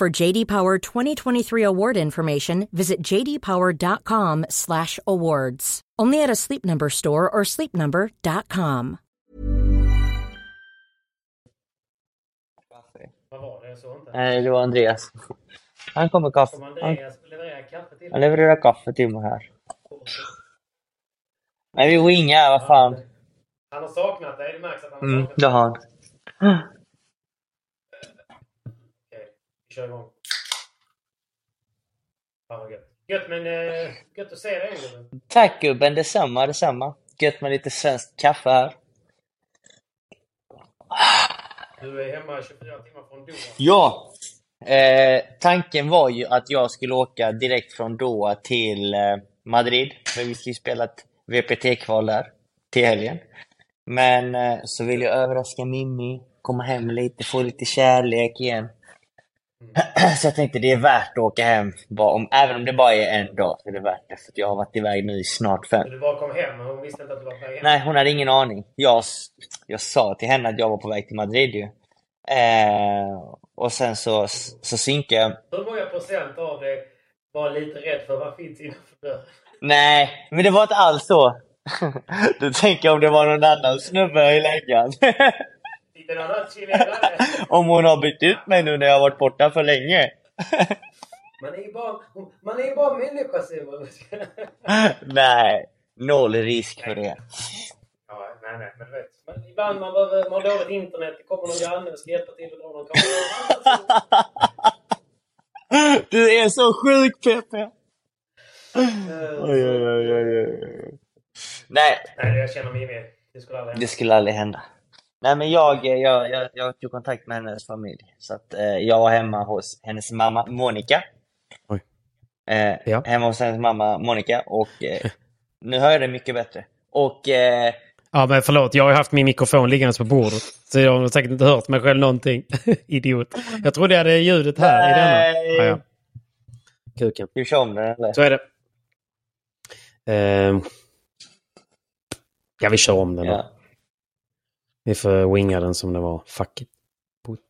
For JD Power 2023 award information, visit jdpower.com/awards. Only at a Sleep Number store or sleepnumber.com. Vad var det? Jag såg inte. Nej, det var Andreas. Han kommer kaffe. Som Han, Andreas levererar kaffe till han levererar kaffe till mig här. Nej, vi wingar, vad fan. Han har saknat dig. Det märks att han har Mm, det har han. Vi kör igång. Fan vad gött. Gött, men eh, gött att se dig gubben. Tack gubben, detsamma, detsamma. Gött med lite svenskt kaffe här. Du är hemma 24 timmar från Doha. Ja! Eh, tanken var ju att jag skulle åka direkt från Doha till eh, Madrid. För vi ju spela ett VPT-kval där till helgen. Men eh, så vill jag överraska Mimmi, komma hem lite, få lite kärlek igen. Så jag tänkte det är värt att åka hem, bara om, även om det bara är en dag. Så är det värt det, för jag har varit iväg nu i snart fem. Så du bara kom hem och hon visste inte att du var på väg hem? Nej, hon hade ingen aning. Jag, jag sa till henne att jag var på väg till Madrid ju. Eh, och sen så, så synkade jag. Hur många procent av dig var lite rädd för vad finns innanför dörren? Nej, men det var inte alls så. Du tänker om det var någon annan snubbe i läggan. En annan chilenare? om hon har bytt ut mig nu när jag har varit borta för länge. Man är ju bara, man är ju bara människa Simon. Nej, noll risk för det. Ja, nej, nej, men du vet. Men ibland man behöver, man har dåligt internet, det kommer någon granne och ska hjälpa till att dra någon. Du är så sjuk Peppe! Eh, Oj, oj, oj, oj, oj. Nej, Nej, jag känner mig med. Det skulle aldrig det hända. skulle aldrig hända. Nej men jag, jag, jag, jag tog kontakt med hennes familj. Så att eh, jag var hemma hos hennes mamma Monica. Oj. Eh, Ja. Hemma hos hennes mamma Monica och eh, nu hör jag det mycket bättre. Och eh, Ja, men förlåt. Jag har haft min mikrofon liggandes på bordet. Så jag har säkert inte hört mig själv någonting. Idiot. Jag trodde jag hade ljudet här i denna. Nej. Ja, ja. Kuken. vi köra om den eller? Så är det. Ehm. Ja, vi kör om den då. Ja. Vi får winga den som det var. Fuck it.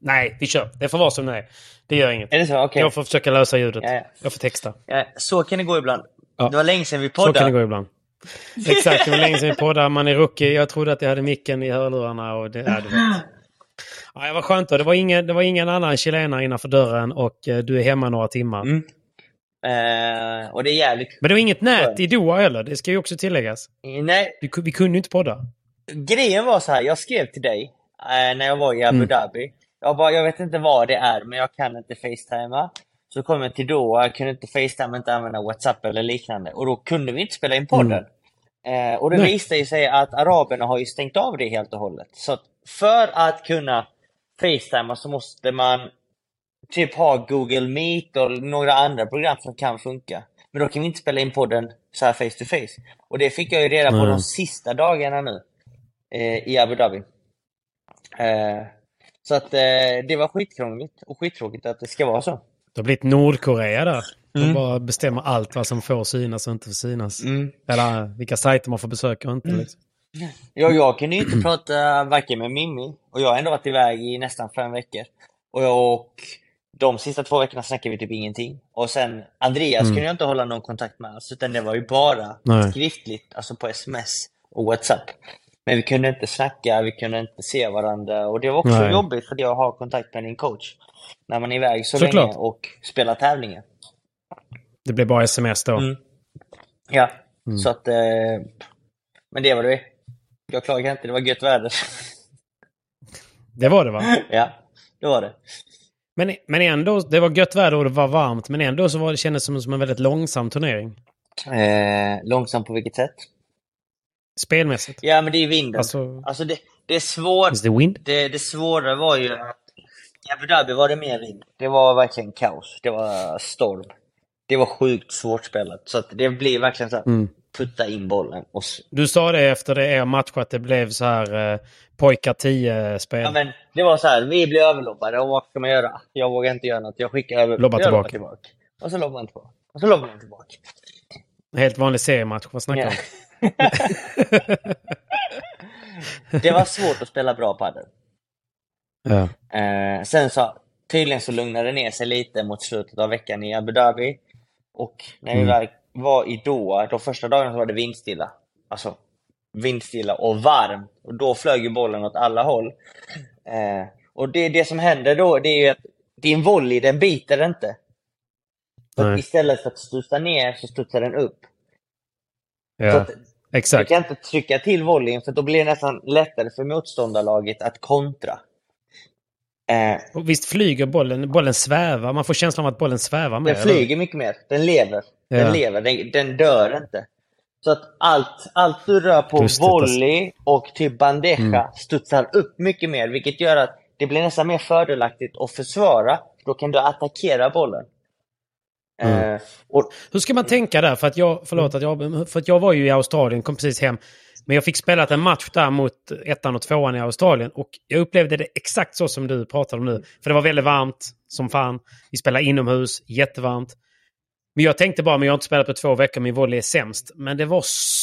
Nej, vi kör. Det får vara som det är. Det gör inget. Är det så? Okej. Jag får försöka lösa ljudet. Ja, ja. Jag får texta. Ja, så kan det gå ibland. Ja. Det var länge sedan vi Så kan det poddade. gå ibland. Exakt, det var länge sedan vi poddade. Man är rookie. Jag trodde att jag hade micken i hörlurarna och det... Ja, du vet. Ja, det var skönt då. Det var ingen, det var ingen annan chilenare innanför dörren och eh, du är hemma några timmar. Mm. Eh, och det är jävligt... Men det var inget nät i Doha heller. Det ska ju också tilläggas. Nej, Vi, vi kunde ju inte podda. Grejen var så här. Jag skrev till dig eh, när jag var i Abu Mm. Dhabi. Jag bara, jag vet inte vad det är, men jag kan inte facetima. Så kom jag till Doha, jag kunde inte facetima, inte använda WhatsApp eller liknande. Och då kunde vi inte spela in podden. Eh, och det Nej. visade sig att araberna har ju stängt av det helt och hållet. Så att för att kunna facetima så måste man typ ha Google Meet och några andra program som kan funka. Men då kan vi inte spela in podden så här face to face. Och det fick jag ju reda på Mm. de sista dagarna nu i Abu Dhabi. Eh, Så att eh, det var skitkrångligt och skittråkigt att det ska vara så. Det har blivit Nordkorea där. De Mm. bara bestämmer allt vad som får synas och inte får synas. Mm. Eller vilka sajter man får besöka och inte. Liksom. Jag, jag kunde ju inte prata varken med Mimmi och jag har ändå varit iväg i nästan fem veckor. Och, jag, och de sista två veckorna snackade vi typ ingenting. Och sen Andreas Mm. kunde jag inte hålla någon kontakt med alls, utan det var ju bara Nej. skriftligt, alltså på sms och WhatsApp. Men vi kunde inte snacka, vi kunde inte se varandra och det var också Nej. jobbigt för jag har kontakt med din coach. När man är iväg så Såklart. länge och spelar tävlingar. Det blir bara sms då. Mm. Ja, Mm. så att... Eh, men det var det. Jag klagar inte, det var gött väder. Det var det va? ja, det var det. Men, men ändå, det var gött väder och det var varmt. Men ändå så var det kändes som, som en väldigt långsam turnering. Eh, långsamt på vilket sätt? Spelmässigt. Ja, men det är vinden. Alltså, Alltså det, det är svårt. is the wind? Det, det svåra var ju att i Abu Dhabi var det mer vind. Det var verkligen kaos. Det var storm. Det var sjukt svårt spelat. Så att det blir verkligen så här, Mm. putta in bollen. Och, Du sa det efter det er match att det blev så här eh, pojkar 10-spel. ja, men det var så här, vi blev överlobbade och vad ska man göra? Jag vågar inte göra något. Jag skickar över. Lobba tillbaka. tillbaka. Och så lobbar man tillbaka. Och så lobbar man tillbaka. Helt vanlig seriematch. Vad snackar du Ja. om? det var svårt att spela bra padel. Ja. Eh, sen så tydligen så lugnade det ner sig lite mot slutet av veckan i Abu Dhabi. Och när vi Mm. var i Doha, de första dagarna så var det vindstilla. Alltså vindstilla och varmt. Och då flög ju bollen åt alla håll. Eh, och det, det som händer då, det är ju att din volley, den biter inte. Nej. istället för att studsa ner så studsar den upp. Så att du Exakt. kan inte trycka till volleyn för då blir det nästan lättare för motståndarlaget att kontra. Eh, Och visst flyger bollen, bollen svävar. Man får känslan av att bollen svävar med. Den flyger mycket mer. Den lever. Den Ja. lever. Den, den dör inte. Så att allt, allt du rör på alltså. volley och typ bandeja Mm. studsar upp mycket mer. Vilket gör att det blir nästan mer fördelaktigt att försvara. Då kan du attackera bollen. Mm. Eh, och, Hur ska man tänka där? För att jag, förlåt att jag, för att jag var ju i Australien, kom precis hem. Men jag fick spela en match där mot ettan och tvåan i Australien. Och jag upplevde det exakt så som du pratar om nu. För det var väldigt varmt som fan. Vi spelade inomhus, jättevarmt. Men jag tänkte bara, men jag har inte spelat på två veckor, min volley är sämst. Men det var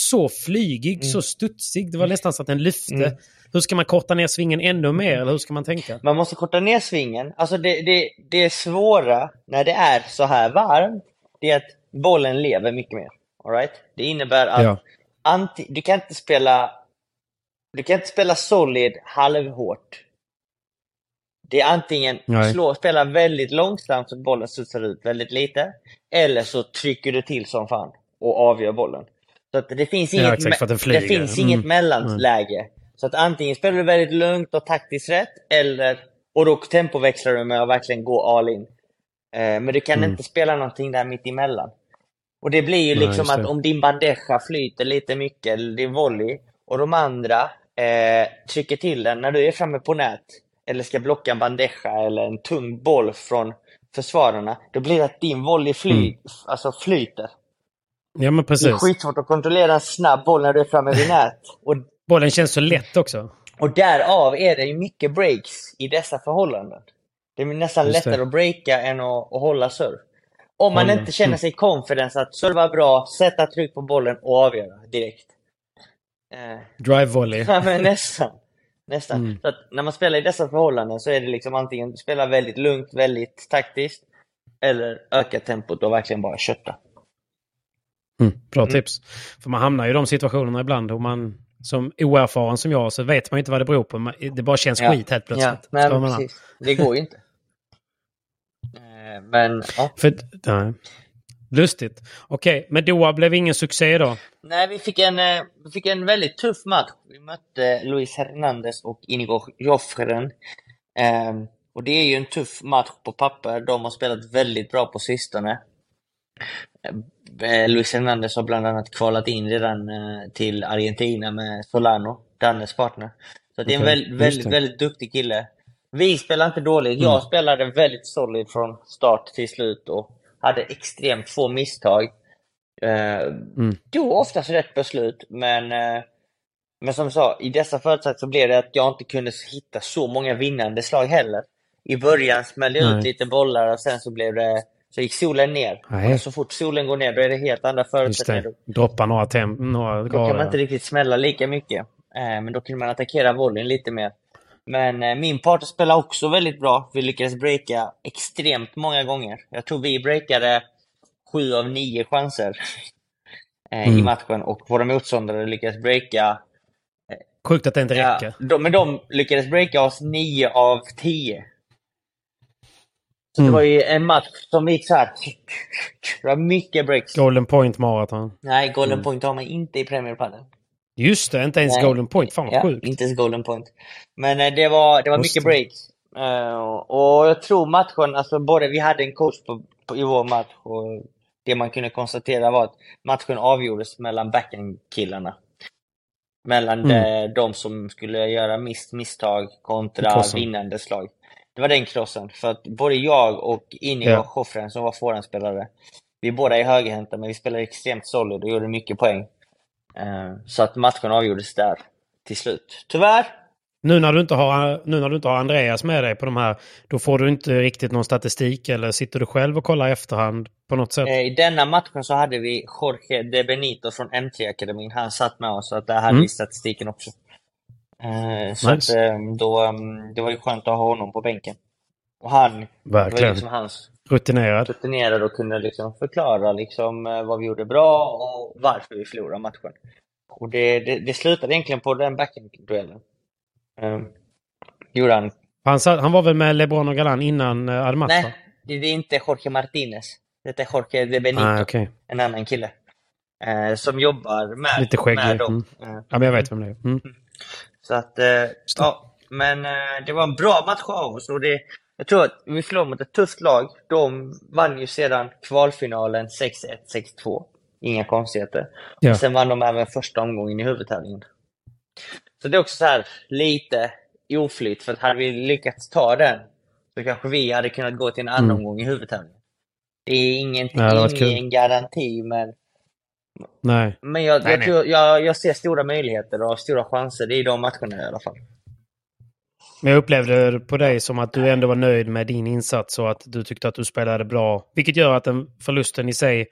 så flygig, så studsig. Det var nästan så att den lyfte. Mm. Hur ska man korta ner svingen ännu mer? Eller hur ska man tänka? Man måste korta ner svingen. Alltså det, det, det svåra när det är så här varmt, det är att bollen lever mycket mer. All right? Det innebär att Ja. anti, du kan inte spela du kan inte spela solid halvhårt. Det är antingen Nej. slå, spela väldigt långsamt så att bollen studsar ut väldigt lite, eller så trycker du till som fan och avgör bollen. Så att det finns Ja, inget, exakt, att den det finns Mm. inget mellanläge. Så att antingen spelar du väldigt lugnt och taktiskt rätt, eller och då tempoväxlar du med att verkligen gå all in. Eh, men du kan Mm. inte spela någonting där mitt emellan. Och det blir ju Nej, liksom att om din bandeja flyter lite mycket, eller din volley, och de andra eh, trycker till den när du är framme på nät, eller ska blocka en bandeja eller en tung boll från försvararna, då blir det att din volley fly, Mm. alltså flyter. Ja, men Det är precis. skitsvårt att kontrollera en snabb boll när du är framme vid nät. Och, Bollen känns så lätt också. och därav är det ju mycket breaks i dessa förhållanden. Det är nästan Just det. lättare att breaka än att, att hålla serve. Om man Hålla. inte känner Mm. sig confidence att serva bra, sätta tryck på bollen och avgöra direkt. Eh, Drive volley. ja, men nästan. Nästan. Mm. Så att när man spelar i dessa förhållanden så är det liksom antingen spela väldigt lugnt, väldigt taktiskt, eller öka tempot och verkligen bara kötta. Mm, bra Mm. tips. För man hamnar ju i de situationerna ibland och man som oerfaren som jag så vet man inte vad det beror på. Det bara känns Ja. skit helt plötsligt. Ja, precis. Det går ju inte. Eh, Men ja. För, nej. Lustigt. Okej, men Doha blev ingen succé då? Nej, vi fick, en, eh, vi fick en väldigt tuff match. Vi mötte Luis Hernandez och Inigo Joffren. Ehm, och det är ju en tuff match på papper. De har spelat väldigt bra på sistone. Eh, Luis Hernandez har bland annat kvalat in redan eh, till Argentina med Solano, Dannes partner. Så det är en just väldigt, det. väldigt duktig kille. Vi spelar inte dåligt. Jag Mm. spelade väldigt solid från start till slut och hade extremt få misstag. Eh, Mm. Tog oftast rätt beslut, men eh, Men som sa, i dessa förutsättningar så blev det att jag inte kunde hitta så många vinnande slag heller. I början smällde jag ut lite bollar och sen så blev det så gick solen ner. Nej. Och så fort solen går ner då är det helt andra förutsättningar. Droppa några, tem- några Då kan man inte riktigt smälla lika mycket. Eh, men då kunde man attackera volleyn lite mer. Men eh, min partner spelade också väldigt bra. Vi lyckades breaka extremt många gånger. Jag tror vi breakade sju av nio chanser eh, i Mm. matchen och våra motståndare lyckades breaka Sjukt att det inte Ja, räcker. de, men de lyckades breaka oss 9 av 10. Så Mm. det var ju en match som gick så här. Det var mycket breaks. Golden Point Marathon. Nej, Golden Mm. Point har man inte i Premier Padel. Just det, inte ens Nej. Golden Point. Fan vad Ja, sjukt. inte ens Golden Point. Men eh, det var, det var Just mycket det. breaks. Eh, och jag tror matchen, alltså både vi hade en coach på, på, i vår match och det man kunde konstatera var att matchen avgjordes mellan backhand-killarna. Mellan Mm. de, de som skulle göra miss, misstag kontra Krossen. vinnande slag. Det var den krossen. För att både jag och Inigo Ja. Joffren som var forehandspelare, vi båda är högerhänta men vi spelade extremt solid och gjorde mycket poäng. Eh, så att matchen avgjordes där till slut. Tyvärr Nu när, du inte har, nu när du inte har Andreas med dig på de här, då får du inte riktigt någon statistik eller sitter du själv och kollar i efterhand på något sätt? Eh, I denna matchen så hade vi Jorge De Benito från M3-akademin. Han satt med oss, så att där hade Mm. vi statistiken också. Eh, så Nice. att, eh, då, mm, det var ju skönt att ha honom på bänken. Och han, det var Verkligen. liksom hans Rutinerad. rutinerade och kunde liksom förklara liksom eh, vad vi gjorde bra och varför vi förlorade matchen. Och det, det, det slutade egentligen på den backhand-duellen. Um, gjorde han. Han, var väl med LeBron och Galan innan uh, Admata? Nej, det, det är inte Jorge Martinez. Det är Jorge De Benito. Ah, okej. en annan kille. Eh, som jobbar med, Lite med dem. Eh, Ja, men jag vet vem det är. Mm. så att, eh, ja. Men eh, det var en bra match av oss och det, jag tror att vi förlorade mot ett tufft lag. De vann ju sedan kvalfinalen 6-1, 6-2. Inga konstigheter. Ja. Och sen vann de även första omgången i huvudtävlingen. Så det är också så här lite oflyt, för att hade vi lyckats ta den så kanske vi hade kunnat gå till en annan Mm. omgång i huvudtävlingen. Det är ingen, Ja, det ingen garanti, men Nej. men jag, Nej, jag, nej. tror, jag, jag ser stora möjligheter och stora chanser i de matcherna i alla fall. Men jag upplevde det på dig som att du ändå var nöjd med din insats och att du tyckte att du spelade bra. Vilket gör att den förlusten i sig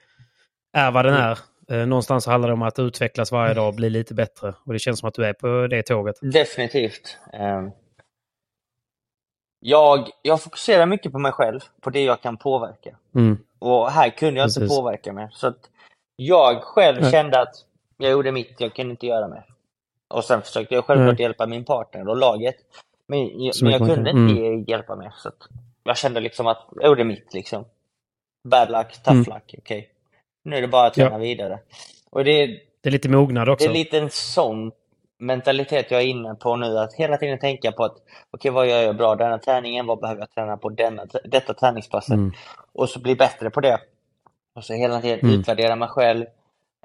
är vad den är. Eh, Någonstans handlar det om att utvecklas varje dag och bli lite bättre. Och det känns som att du är på det tåget. Definitivt. Ehm, jag, jag fokuserar mycket på mig själv, på det jag kan påverka. Mm. Och här kunde jag inte Precis. påverka mer. Så att jag själv Nej. kände att jag gjorde mitt, jag kunde inte göra mer. Och sen försökte jag självklart Nej. hjälpa min partner och laget. Men, jag- men jag kunde kan. inte hjälpa mer. Så jag kände liksom att jag gjorde mitt liksom. Bad luck, tough Mm. luck, okej. Nu är det bara att träna Ja. vidare. Och det, Det är lite mognad det också. är lite en sån mentalitet jag är inne på nu, att hela tiden tänka på att okej, vad gör jag bra denna träningen? Vad behöver jag träna på denna, detta träningspasset? Mm. Och så bli bättre på det. Och så hela tiden Mm. utvärdera mig själv,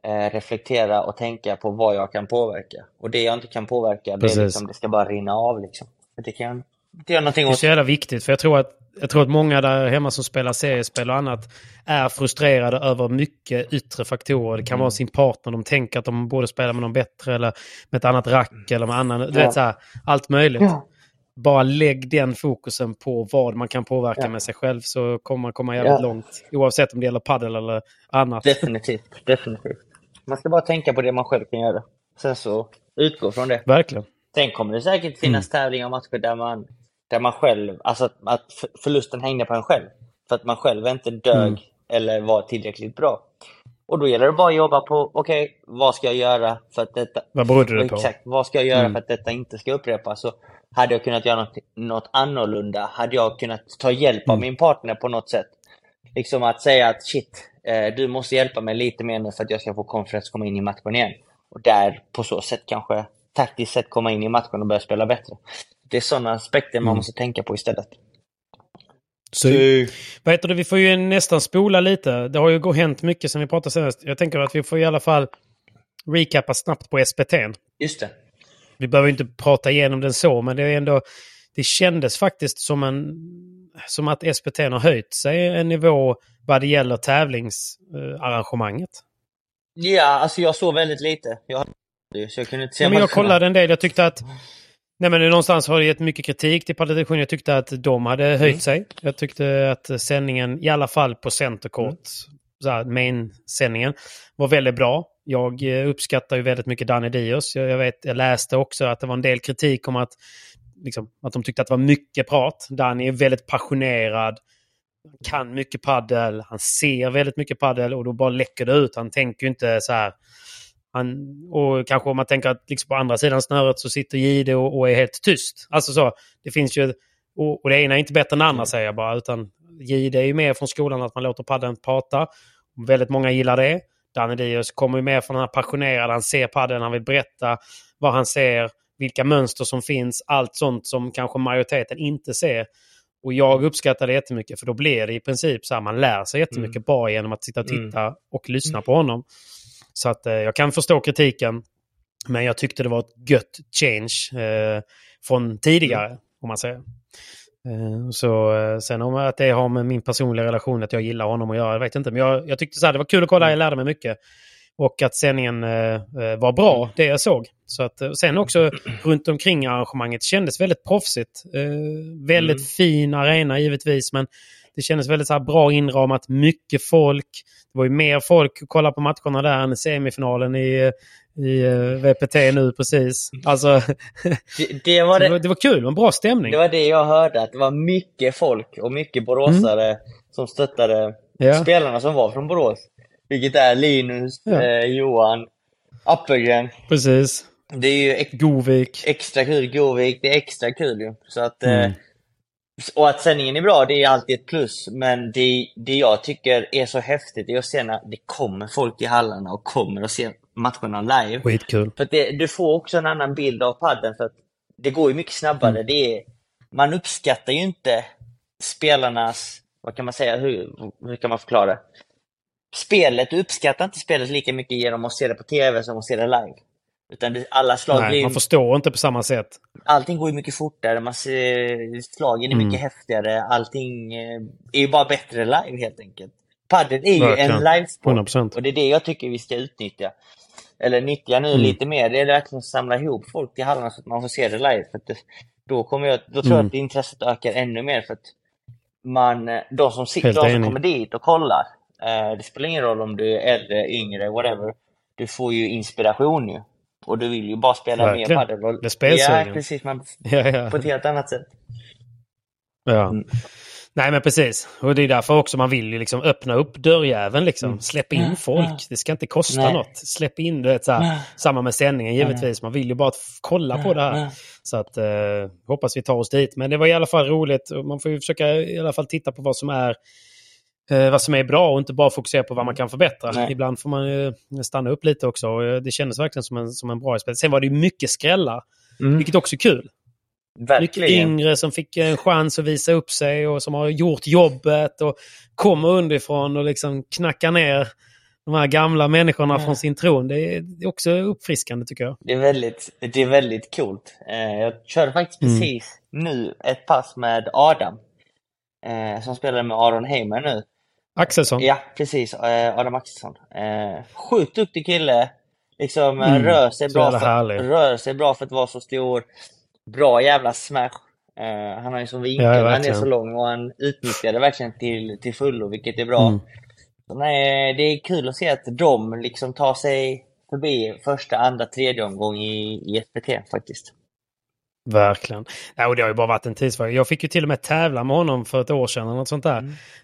eh, reflektera och tänka på vad jag kan påverka. Och det jag inte kan påverka, det, är liksom, det ska bara rinna av liksom. Det kan jag inte göra någonting Det är så jävla viktigt. För jag tror att, jag tror att många där hemma som spelar seriespel och annat är frustrerade över mycket yttre faktorer. Det kan vara sin partner. De tänker att de borde spela med någon bättre eller med ett annat rack eller med annan... Du Ja. vet så här, allt möjligt. Ja. Bara lägg den fokusen på vad man kan påverka Ja. med sig själv så kommer man komma jävligt långt. Oavsett om det gäller paddel eller annat. Definitivt, definitivt. Man ska bara tänka på det man själv kan göra. Sen så utgå från det. Verkligen. Sen kommer det säkert finnas tävlingar och matcher där man, där man själv, alltså att, att för- förlusten hängde på en själv. För att man själv inte dög Mm. eller var tillräckligt bra. Och då gäller det bara att jobba på, okej, vad ska jag göra för att detta... Vad berodde det på? Exakt, vad ska jag göra Mm. för att detta inte ska upprepas? Så hade jag kunnat göra något, något annorlunda? Hade jag kunnat ta hjälp av Mm. min partner på något sätt? Liksom att säga att shit, eh, du måste hjälpa mig lite mer nu för att jag ska få att komma in i matchen igen. Och där på så sätt kanske taktiskt sett komma in i matchen och börja spela bättre. Det är sådana aspekter man Mm. måste tänka på istället. Så, vad heter det? Vi får ju nästan spola lite. Det har ju gå- hänt mycket sen vi pratade senast. Jag tänker att vi får i alla fall recappa snabbt på SPT. Just det. Vi behöver inte prata igenom den så, men det är ändå... Det kändes faktiskt som, en, som att SPT har höjt sig en nivå vad det gäller tävlingsarrangemanget. Ja, alltså jag såg väldigt lite. Jag Så jag kunde inte se Ja, men jag kollade en del. Jag tyckte att... Nej, men någonstans har det gett mycket kritik till Padel Jag tyckte att de hade höjt Mm. sig. Jag tyckte att sändningen, i alla fall på centerkort, Mm. main-sändningen, var väldigt bra. Jag eh, uppskattar ju väldigt mycket Danny Dios. Jag, jag, vet, jag läste också att det var en del kritik om att, liksom, att de tyckte att det var mycket prat. Danny är väldigt passionerad, kan mycket paddel, han ser väldigt mycket paddel och då bara läcker det ut. Han tänker ju inte så här han, och kanske om man tänker att liksom på andra sidan snöret så sitter Gide och, och är helt tyst. Alltså så, det finns ju... Och, och det ena är inte bättre än det andra säger jag bara. Utan Gide är ju mer från skolan att man låter paddeln prata. Väldigt många gillar det. Danny Dios kommer ju mer från den här passionerade. Han ser paddeln, han vill berätta vad han ser, vilka mönster som finns. Allt sånt som kanske majoriteten inte ser. Och jag uppskattar det jättemycket för då blir det i princip så här man lär sig jättemycket bara genom att sitta och titta och lyssna på honom. Så att eh, jag kan förstå kritiken. Men jag tyckte det var ett gött change eh, från tidigare, om man säger. Eh, så eh, sen om att det har med min personliga relation att jag gillar honom att göra, jag vet inte. Men jag, jag tyckte så här, det var kul att kolla, jag lärde mig mycket. Och att sändningen var bra, det jag såg. Så att, sen också runt omkring arrangemanget kändes väldigt proffsigt. Väldigt fin arena givetvis, men det kändes väldigt så bra inramat, mycket folk. Det var ju mer folk kolla på matcherna där än semifinalen i, i eh, VPT nu precis. Alltså, Det, det, var det, det, var, det var kul, en bra stämning. det var det jag hörde, att det var mycket folk och mycket boråsare som stöttade Mm. Ja. spelarna som var från Borås. Vilket är Linus, Ja. eh, Johan, Appelgren. Precis. Det är ju ex- Govik. extra kul, Govik, det är extra kul ju. Så att, Mm. eh, och att sändningen är bra, det är alltid ett plus. Men det, det jag tycker är så häftigt är att se när det kommer folk i hallarna och kommer och ser matcherna live. Skitkul. För att det, du får också en annan bild av padden för att det går ju mycket snabbare. Mm. Det är, man uppskattar ju inte spelarnas, vad kan man säga, hur, hur kan man förklara? Spelet, du uppskattar inte spelet lika mycket genom att se det på TV som att se det live. Utan alla slag Nej, blir, man förstår inte på samma sätt. allting går ju mycket fortare, man ser, slagen är Mm. mycket häftigare, allting eh, är ju bara bättre live helt enkelt. Padel är ju en livesport 100%. och det är det jag tycker vi ska utnyttja. Eller nyttja nu Mm. lite mer, det är verkligen att samla ihop folk till hallarna så att man får se det live. För det, då, kommer jag, då tror jag Mm. att intresset ökar ännu mer för att man, eh, de som sitter, Helt de som enig. kommer dit och kollar, eh, det spelar ingen roll om du är äldre, yngre, whatever. Du får ju inspiration ju. Och du vill ju bara spela mer Verkligen. padel. och-. Ja, precis. Man, Ja, ja. på ett helt annat sätt. Ja. Mm. Nej men precis. Och det är därför också man vill ju liksom öppna upp dörrjäveln liksom. Mm. Släpp in folk. Det ska inte kosta Nej. något. Släpp in, du vet så här. Samma med sändningen givetvis. Man vill ju bara kolla på det här. Så att eh, hoppas vi tar oss dit. Men det var i alla fall roligt. Man får ju försöka i alla fall titta på vad som är eh, vad som är bra och inte bara fokusera på vad man kan förbättra. Nej. Ibland får man ju stanna upp lite också. Och eh, det kändes verkligen som en, som en bra spel. Sen var det ju mycket skrällar. Vilket också är kul. Mycket Verkligen. yngre som fick en chans att visa upp sig och som har gjort jobbet och kommer underifrån och liksom knackar ner de här gamla människorna från sin tron. Det är, också uppfriskande tycker jag. Det är väldigt, det är väldigt coolt. Eh, jag körde faktiskt Mm. precis nu ett pass med Adam. Eh, som spelade med Aron Heimer nu. Axelsson. Ja, precis. Eh, Adam Axelsson. Eh, sjukt duktig kille. Liksom eh, Mm, rör, sig bra för, rör sig bra för att vara så stor. Bra jävla smash. Eh, han har ju som vinkel, Ja, han är så lång och han utnyttjar det verkligen till, till fullo, vilket är bra. Mm. Så nej, det är kul att se att de liksom tar sig förbi första, andra, tredje omgång i, i SPT faktiskt. Verkligen. Ja, och det har ju bara varit en tidsfråga. Jag fick ju till och med tävla med honom för ett år sedan. Eller något sånt där.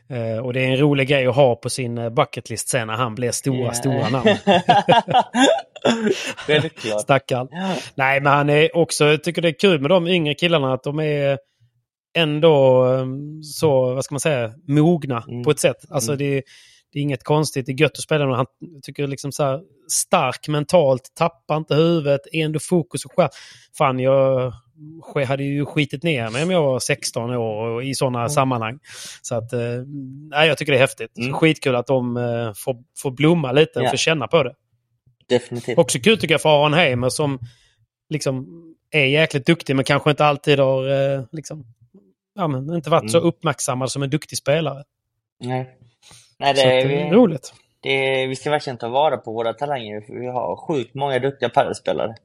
Mm. Eh, och det är en rolig grej att ha på sin eh, bucketlist sen när han blir stora, Ja. stora namn. Självklart. Stackarn. Nej, men han är också, jag tycker det är kul med de yngre killarna att de är ändå um, så, vad ska man säga, mogna Mm. på ett sätt. Alltså Mm. det, det är inget konstigt, det är gött att spela med. Han tycker liksom så här, stark mentalt, tappar inte huvudet, ändå fokus och skärp. Fan, jag hade ju skitit ner mig om jag var 16 år och i sådana sammanhang. Så att, eh, nej, jag tycker det är häftigt. Mm. Skitkul att de eh, får, får blomma lite och Ja. får känna på det. Definitivt. Också kul tycker jag för Aron Heimer som liksom är jäkligt duktig men kanske inte alltid har eh, liksom, ja, men inte varit så Mm. uppmärksammad som en duktig spelare. Nej. Nej, det Så att, är, det är roligt. Det, vi ska verkligen ta vara på våra talanger. Vi har sjukt många duktiga padelspelare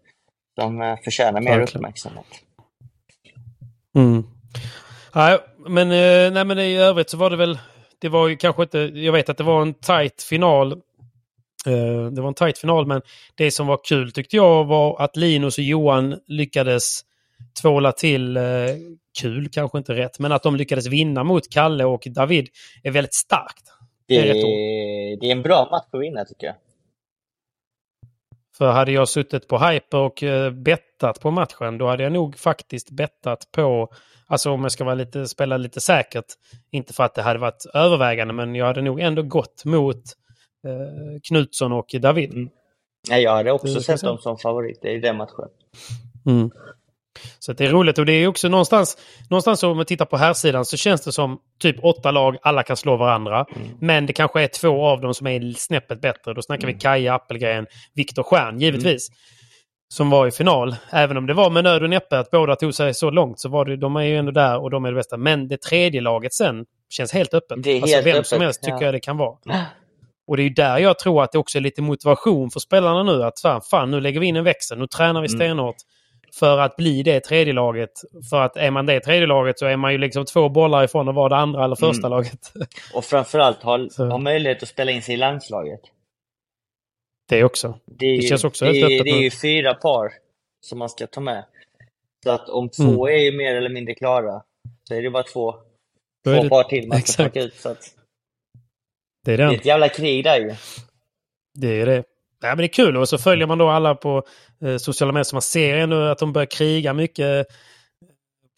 som eh, förtjänar mer Verkligen. uppmärksamhet. Mm. Nej, men, eh, nej, men i övrigt så var det väl... Det var ju kanske inte... Jag vet att det var en tight final. Eh, Det var en tight final, men det som var kul tyckte jag var att Linus och Johan lyckades tvåla till, kul kanske inte rätt, men att de lyckades vinna mot Kalle och David är väldigt starkt. Det, är, det är en bra match att vinna tycker jag. För hade jag suttit på Hyper och eh, bettat på matchen, då hade jag nog faktiskt bettat på, alltså om jag ska vara lite, spela lite säkert, inte för att det hade varit övervägande, men jag hade nog ändå gått mot eh, Knutsson och David. Mm. Nej, jag hade också sett dem som favoriter i den matchen. Mm. Så det är roligt och det är också någonstans, någonstans om man tittar på här sidan så känns det som typ åtta lag, alla kan slå varandra. Men det kanske är två av dem som är snäppet bättre. Då snackar vi Kaja Appelgren, Viktor Stjern givetvis. Som var i final. Även om det var med nöd och näppe att båda tog sig så långt så var det, de är ju ändå där och de är det bästa. Men det tredje laget sen känns helt öppet. Det är alltså helt vem öppet, som helst tycker ja. jag det kan vara. Och det är ju där jag tror att det också är lite motivation för spelarna nu. Att fan, fan nu lägger vi in en växel, nu tränar vi stenhårt. För att bli det tredje laget. För att är man det tredje laget så är man ju liksom två bollar ifrån att vara det andra eller första laget. Och framförallt ha, ha möjlighet att spela in sig i landslaget. Det också. Det, är Det känns också det, helt det är ju fyra par som man ska ta med. Så att om två Mm. är ju mer eller mindre klara så är det bara två, det- par till man ska plocka ut. Så att Det är det är ett jävla krig där ju. Det är det. Ja, men det är kul och så följer man då alla på eh, sociala medier så man ser ändå att de börjar kriga mycket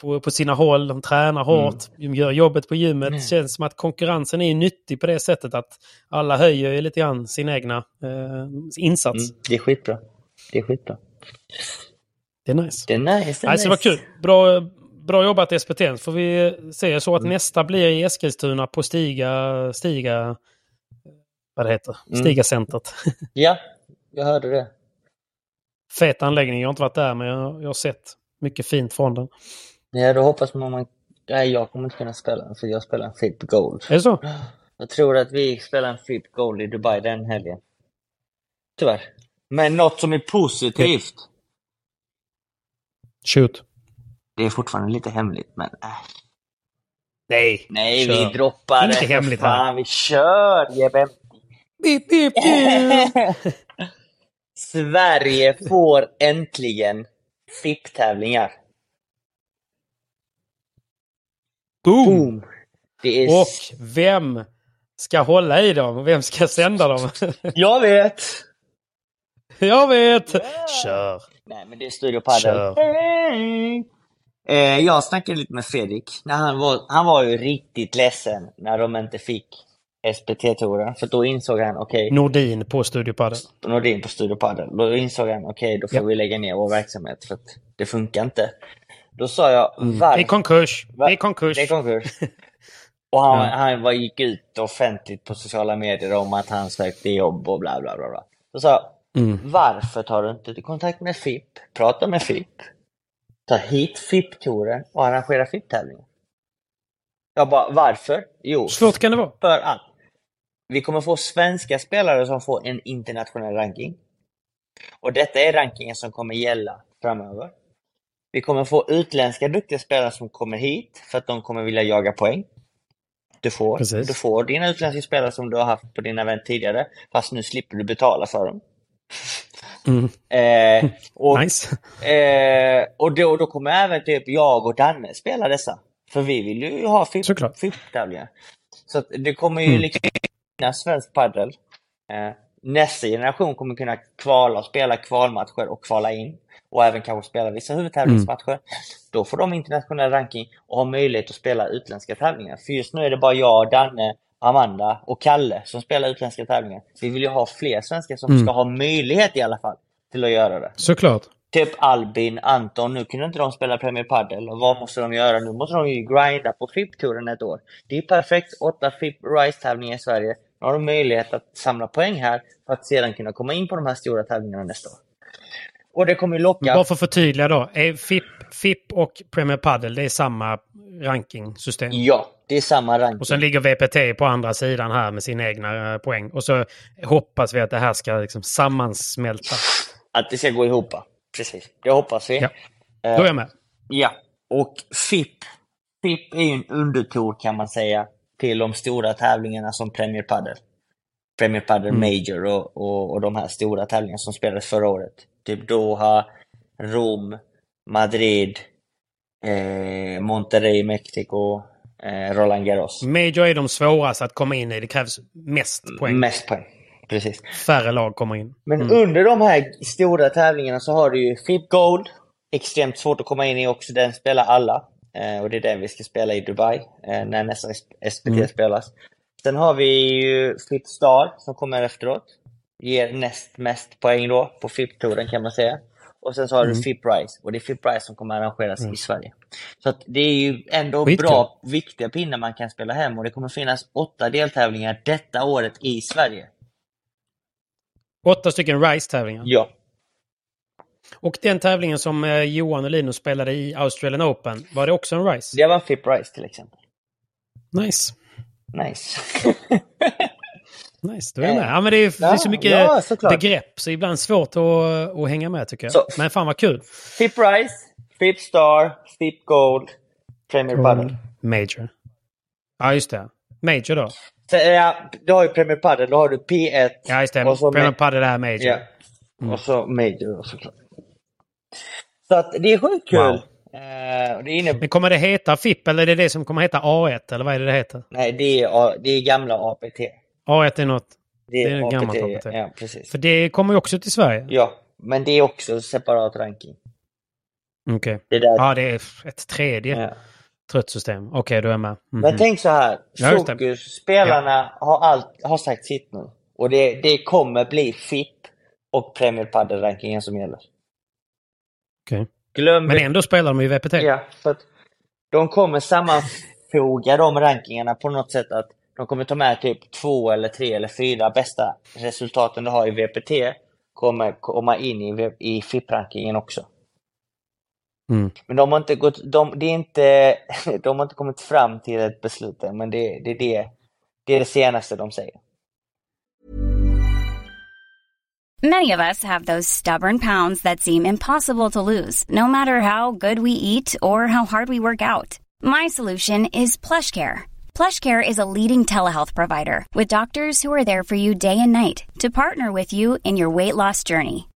på, på sina håll. De tränar hårt, de gör jobbet på gymmet. Det känns som att konkurrensen är nyttig på det sättet att alla höjer lite grann sin egna eh, insats. Mm, det är skitbra. Det är skitbra. Det är nice. Det är nice. Det är Alltså, det var kul. Bra, bra jobbat SPT. Får vi se så att nästa blir i Eskilstuna på Stiga, Stiga vad det heter, Mm. Stiga-centret. Ja, jag hörde det. Fet anläggning. Jag har inte varit där men jag, jag har sett mycket fint från den. Ja, då hoppas man man... Nej, jag kommer inte kunna spela den för jag spelar en FIP Gold. Är det så? Jag tror att vi spelar en FIP Gold i Dubai den helgen. Tyvärr. Men något som är positivt. Shoot. Det är fortfarande lite hemligt, men äh. Nej. Nej, Kör. vi droppar Inte det. för hemligt här. Fan, vi kör! Jebbe. Beep, beep, beep. Sverige får äntligen FIP-tävlingar. Boom! Boom! Det är... Och vem ska hålla i dem? Vem ska sända dem? Jag vet! jag vet! Kör! Nej, men det är Studio Padel. Hej! Eh, jag snackade lite med Fredrik. När han, var, han var ju riktigt ledsen när de inte fick SPT-touren. För då insåg han, okej, Nordin på Studiopadden. Nordin på Studio Padel. Då insåg han, okej, då får Ja. vi lägga ner vår verksamhet för att det funkar inte. Då sa jag, Det är varför? konkurs. Det är konkurs. Det är konkurs. Och han, Ja. han var, gick ut offentligt på sociala medier om att han sökte jobb och bla bla bla. bla. Då sa jag, Mm. varför tar du inte kontakt med FIP? Prata med FIP. Ta hit FIP-touren och arrangera FIP-tävlingar. Jag bara, varför? Jo, svårt kan det vara? för att vi kommer få svenska spelare som får en internationell ranking. Och detta är rankingen som kommer gälla framöver. Vi kommer få utländska duktiga spelare som kommer hit för att de kommer vilja jaga poäng. Du får, Precis. du får dina utländska spelare som du har haft på dina event tidigare, fast nu slipper du betala för dem. Mm. Eh, och Nice. Eh, och då, då kommer även typ jag och Danne spela dessa. För vi vill ju ha. FIP-tävlingar. Så att det kommer ju Mm. liksom svensk padel. Eh, nästa generation kommer kunna kvala och spela kvalmatcher och kvala in. Och även kanske spela vissa huvudtävlingsmatcher. Mm. Då får de internationell ranking och har möjlighet att spela utländska tävlingar. För just nu är det bara jag, Danne, Amanda och Kalle som spelar utländska tävlingar. Vi vill ju ha fler svenskar som Mm. ska ha möjlighet i alla fall till att göra det. Såklart. Typ Albin, Anton, nu kunde inte de spela Premier Padel. Vad måste de göra? Nu måste de ju grinda på FIP-touren ett år. Det är perfekt. Åtta FIP Rise-tävlingar i Sverige. Nu har de möjlighet att samla poäng här för att sedan kunna komma in på de här stora tävlingarna nästa år. Och det kommer ju locka... Bara för att förtydliga då. FIP, FIP och Premier Padel det är samma rankingsystem? Ja, det är samma ranking. Och sen ligger VPT på andra sidan här med sina egna eh, poäng. Och så hoppas vi att det här ska liksom sammansmälta. Att det ska gå ihop. Precis, det hoppas vi. Ja. Då är jag med. Ja, och FIP. FIP är ju en undertour kan man säga till de stora tävlingarna som Premier Padel. Premier Padel Mm. Major och, och, och de här stora tävlingarna som spelades förra året. Typ Doha, Rom, Madrid, eh, Monterrey, Mexico, eh, Roland Garros. Major är de svåraste att komma in i. Det krävs mest poäng. Mest poäng. Precis. Färre lag kommer in. Men Mm. under de här stora tävlingarna så har du ju FIP Gold. Extremt svårt att komma in i också. Den spelar alla. Eh, och det är den vi ska spela i Dubai eh, när nästa SPT Mm. spelas. Sen har vi ju FIP Star som kommer efteråt. Ger näst mest poäng då på FIP-touren kan man säga. Och sen så har Mm. du FIP Rise. Och det är FIP Rise som kommer arrangeras i Sverige. Så att det är ju ändå Skitkul. bra, viktiga pinnar man kan spela hem. Och det kommer finnas åtta deltävlingar detta året i Sverige. Åtta stycken RISE-tävlingar. Ja. Och den tävlingen som eh, Johan och Linus spelade i Australian Open, var det också en RISE? Det var FIP Rise till exempel. Nice. Nice. Nice, då är jag med. Ja, men det är, det är så Ja, mycket ja, begrepp så ibland svårt att, att hänga med tycker jag. Så- Men fan vad kul. FIP Rise, FIP Star, FIP Gold, Premier Padel. Major. Ja, just det. Major då. Ja, du har ju Premier Padel, då har du P1 Ja, just det. och så, Premier Padel är Major. ja. och så Major såklart. Så att det är sjukt kul. Wow. Och det innebär... Men kommer det heta FIP eller är det det som kommer heta A1 eller vad är det det heter? Nej, det är, det är gamla APT. A1 är något... Det är, Det är gammalt APT. Ja, precis. För det kommer ju också till Sverige. Ja, men det är också separat ranking. Okej. Där. Ja, det är ett tredje Ja. Trött system. Okej, då är jag med. Mhm. Men tänk så här. Ja. Fokus, spelarna har, allt, har sagt sitt nu. Och det, det kommer bli FIP och Premier Padel-rankingen som gäller. Okej. Glöm Men ändå spelar de ju VPT. Ja, för att de kommer sammanfoga de rankingarna på något sätt att de kommer ta med typ två eller tre eller fyra bästa resultaten du har i VPT kommer komma in i, i FIP-rankingen också. Mm. Men de har inte gått, de, det är inte, de har inte kommit fram till ett beslut än, men det, det, det, det är det senaste de säger. Many of us have those stubborn pounds that seem impossible to lose, no matter how good we eat or how hard we work out. My solution is PlushCare. PlushCare is a leading telehealth provider with doctors who are there for you day and night to partner with you in your weight loss journey.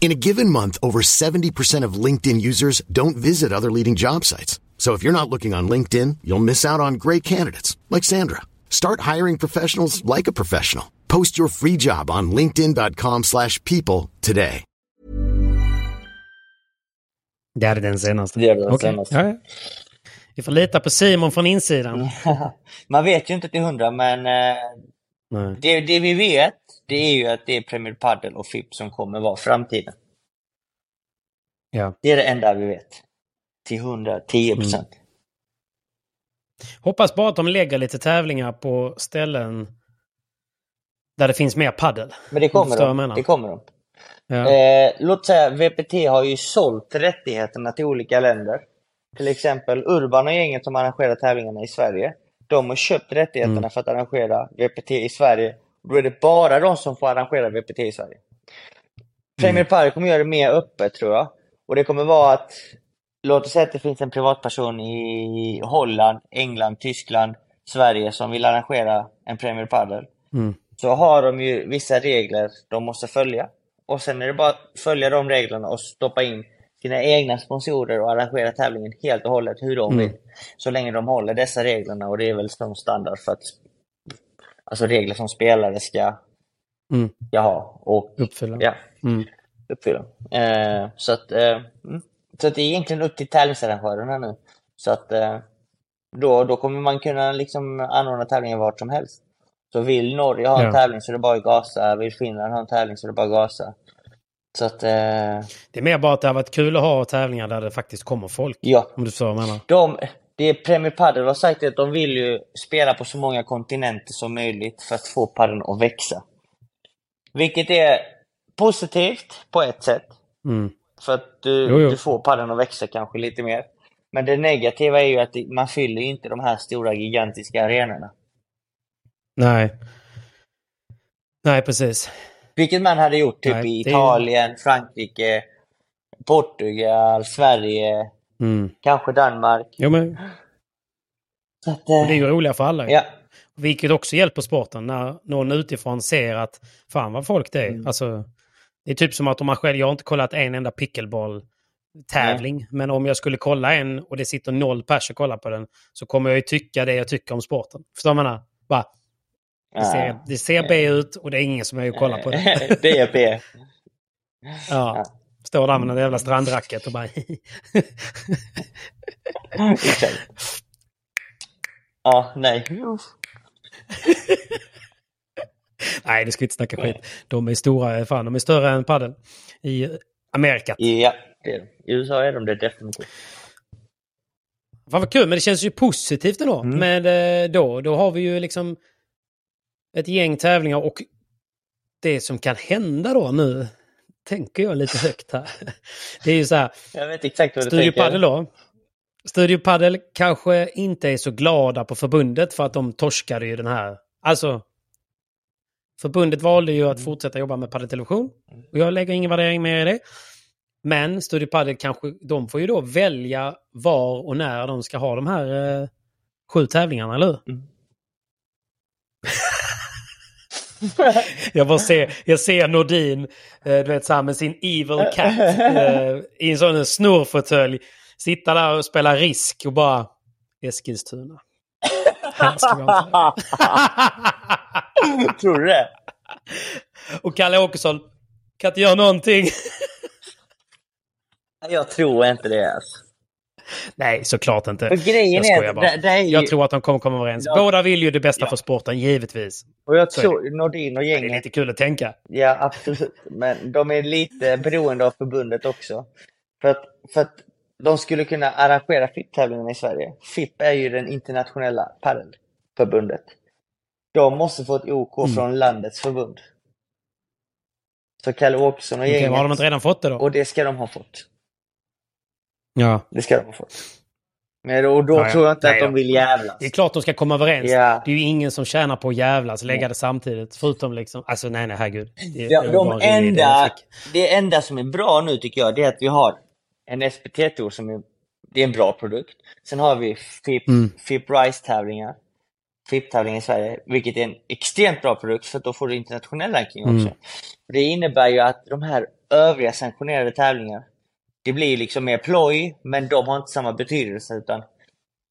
In a given month, over 70% of LinkedIn users don't visit other leading job sites. So if you're not looking on LinkedIn, you'll miss out on great candidates like Sandra. Start hiring professionals like a professional. Post your free job on linkedin.com/people slash people today. Det är den senaste. Det är den Okej. senaste. Ja, ja. Vi får lita på Simon från insidan. Man vet ju inte till hundra, men eh, Nej. det, det vi vet, det är ju att det är Premier Padel och FIP som kommer vara framtiden. Ja. Det är det enda vi vet. Till 110 procent. Mm. Hoppas bara att de lägger lite tävlingar på ställen där det finns mer paddel. Men det kommer de. Det kommer de. Ja. Eh, låt säga VPT har ju sålt rättigheterna till olika länder. Till exempel Urban och gänget som arrangerar tävlingarna i Sverige. De har köpt rättigheterna Mm. för att arrangera VPT i Sverige. Då är det bara de som får arrangera VPT i Sverige. Premier Padel kommer göra det mer öppet tror jag. Och det kommer vara att, låt oss säga att det finns en privatperson i Holland, England, Tyskland, Sverige som vill arrangera en Premier Padel. Mm. Så har de ju vissa regler de måste följa. Och sen är det bara att följa de reglerna och stoppa in sina egna sponsorer och arrangera tävlingen helt och hållet hur de Mm. vill. Så länge de håller dessa reglerna och det är väl som standard för att Alltså regler som spelare ska, Mm. ska ha. Och, Uppfylla. Ja, Mm. uppfylla. Eh, så, att, eh, mm. så att det är egentligen upp till tävlingsarrangörerna nu. Så att eh, Då, då kommer man kunna liksom anordna tävlingar vart som helst. Så vill Norge ha en Ja. tävling så är det bara att gasa. Vill Finland ha en tävling så är det bara att gasa. Så att, eh, Det är mer bara att det har varit kul att ha tävlingar där det faktiskt kommer folk. ja. Om du förstår vad jag menar. De, det Premier Padel har sagt är att de vill ju spela på så många kontinenter som möjligt för att få paddeln att växa. Vilket är positivt på ett sätt. Mm. För att du, Jo, jo. du får paddeln att växa kanske lite mer. Men det negativa är ju att det- man fyller inte de här stora gigantiska arenorna. Nej. Nej, precis. Vilket man hade gjort typ Nej, i det är- Italien, Frankrike, Portugal, Sverige, Mm. kanske Danmark. Jo, men Så att, och det är eh, ju roliga för alla. ja, Vilket också hjälper sporten när någon utifrån ser att fan vad folk det är. Mm. Alltså, det är typ som att om man själv, jag har inte kollat en enda pickleball-tävling. Men om jag skulle kolla en och det sitter noll pers och kollar på den så kommer jag ju tycka det jag tycker om sporten. Förstår menar? Bara, det, ser, det ser B ut och det är ingen som är och kollar på det. det är B. Ja. Står där med den jävla strandracket och bara... Ja, nej. Nej, det ska vi inte snacka skit. De är stora, fan de är större än padel i Amerika. Ja, det är de. I USA är de det definitivt. Fan vad kul, men det känns ju positivt ändå. Mm. Men eh, då, då har vi ju liksom ett gäng tävlingar och det som kan hända då nu, tänker jag lite högt här. Det är ju så här, Jag vet exakt vad du Studio tänker. Padel då. Studio Padel kanske inte är så glada på förbundet för att de torskade ju den här. Alltså, förbundet valde ju att fortsätta jobba med padeltelevision. Och jag lägger ingen värdering mer i det. Men Studio Padel kanske, de får ju då välja var och när de ska ha de här eh, sju tävlingarna, eller hur? Mm. jag bara ser, jag ser Nordin, eh, du vet så här med sin evil cat eh, i en sån snurrfåtölj. Sitta där och spela risk och bara Eskilstuna. Här ska vi ha en tävling. Tror du det? och Kalle Åkesson kan inte göra någonting. Jag tror inte det alltså. Nej, såklart inte. För grejen jag är bara. det- det är ju- Jag tror att de kommer komma överens. Ja. Båda vill ju det bästa för sporten, givetvis. Och jag Så tror Nordin och Det är gänget, lite kul att tänka. ja absolut, men de är lite beroende av förbundet också. För att, för att de skulle kunna arrangera FIP-tävlingen i Sverige. FIP är ju den internationella padelförbundet. De måste få ett OK Mm. från landets förbund. Så Kalle Åkesson och Okej, gänget, har de inte redan fått det då? och det ska de ha fått. Ja. Det ska de fått. Men och då Ja, tror jag inte Nej att de vill jävlas. Det är klart de ska komma överens. Ja. Det är ju ingen som tjänar på att jävlas, lägga det samtidigt. Förutom liksom, alltså nej nej herregud. Det, Ja, det de enda, det enda som är bra nu tycker jag, det är att vi har en SPT-tour som är, det är en bra produkt. Sen har vi FIP, Mm. FIP Rise-tävlingar, FIP-tävlingar i Sverige, vilket är en extremt bra produkt för då får du internationell ranking också. Mm. Det innebär ju att de här övriga sanktionerade tävlingarna, det blir liksom mer ploj, men de har inte samma betydelse utan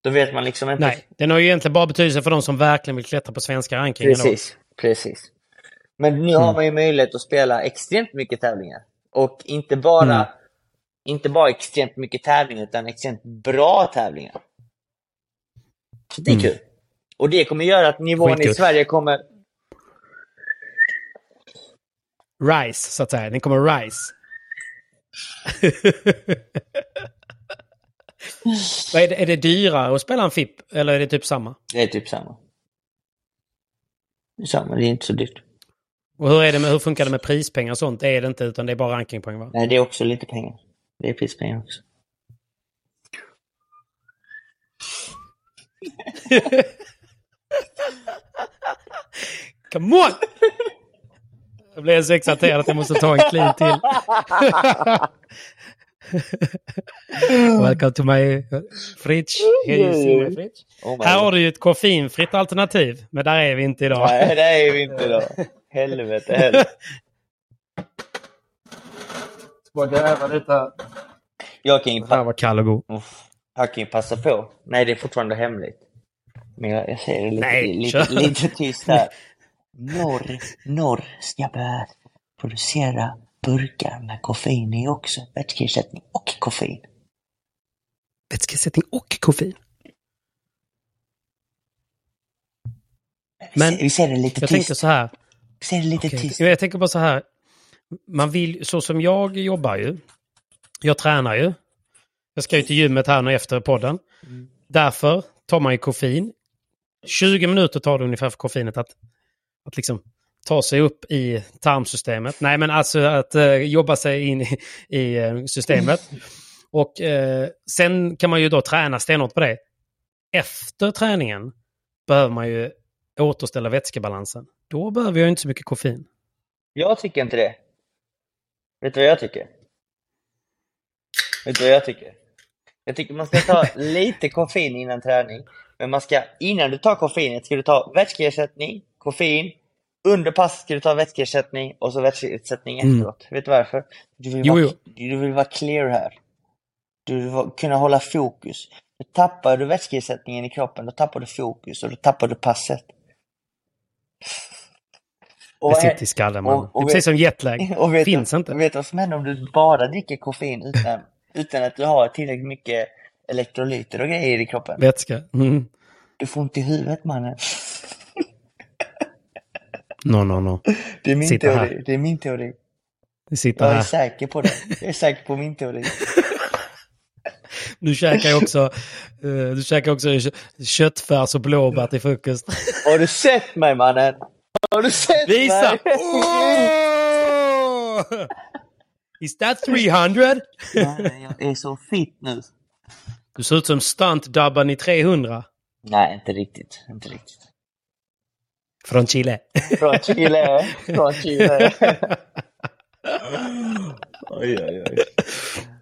då vet man liksom inte. Nej, den har ju egentligen bara betydelse för de som verkligen vill klättra på svenska rankingen. då. Precis, precis. Men nu har Mm. man ju möjlighet att spela extremt mycket tävlingar. Och inte bara, Mm. inte bara extremt mycket tävlingar, utan extremt bra tävlingar. Så det är Mm. kul. Och det kommer göra att nivån i Skitkul. Sverige kommer... Rise, så att säga. Den kommer rise. Är, det, är det dyrare att spela en FIP? Eller är det typ samma? Det är typ samma. Det är samma, det är inte så dyrt. Och hur, är det med, hur funkar det med prispengar och sånt? Det är det inte, utan det är bara rankingpoäng va? Nej, det är också lite pengar. Det är prispengar också. Come on! Jag blev så exalterad att jag måste ta en clean till. Welcome to my fridge. Here you see my fridge. Oh my Här God. har du ju ett koffeinfritt alternativ. Men där är vi inte idag. Nej, det är vi inte då. Helvete heller. Ska gräva detta. Jag kan ju Här var kall och god. Jag kan ju passa på. Nej, det är fortfarande hemligt. Men jag, jag säger det lite, Nej, lite, lite tyst här. Norr, norr ska börja producera burkar med koffein i också. Vätskeersättning och koffein. Vätskeersättning och koffein. Men vi ser det lite jag tyst. tänker så här. Vi ser det lite Okej, tyst. Jag tänker bara så här. Man vill, så som jag jobbar ju. Jag tränar ju. Jag ska ju till gymmet här nu efter podden. Därför tar man ju koffein. 20 minuter tar det ungefär för koffeinet att, att liksom ta sig upp i tarmsystemet. Nej, men alltså att eh, jobba sig in i, i eh, systemet. Och eh, sen kan man ju då träna stenhårt på det. Efter träningen behöver man ju återställa vätskebalansen. Då behöver jag inte så mycket koffein. Jag tycker inte det. Vet du vad jag tycker? Vet du vad jag tycker? Jag tycker man ska ta lite koffein innan träning. Men man ska, innan du tar koffeinet ska du ta vätskeersättning, koffein. Under passet ska du ta vätskeersättning och så vätskeersättning Mm. efteråt. Vet du varför? Du vill, Jo, vara, jo. du vill vara clear här. Du vill vara, kunna hålla fokus. Då tappar du vätskeersättningen i kroppen, då tappar du fokus och då tappar du passet. Och Det sitter i skallen man. och- och det är precis som jetlag. och vet Finns inte. Vet du vad som händer om du bara dricker koffein utan, utan att du har tillräckligt mycket elektrolyter och grejer i kroppen? Vätska. Mm. Du får ont i huvudet mannen. No, no, no. Det är min Sitter teori. här. Det är min teori. Sitter Jag är här. säker på det. Jag är säker på min teori. Du käkar ju också, eh, du käkar också kö- köttfärs och blåbär till frukost. Har du sett mig mannen? Har du sett Visa! mig? Oh! Is that 300? Mannen, jag är så fit nu. Du ser ut som stunt-dubban i 300. Nej, inte riktigt. Inte riktigt. Från Chile. Från Chile. Från Chile. Oj, oj, oj.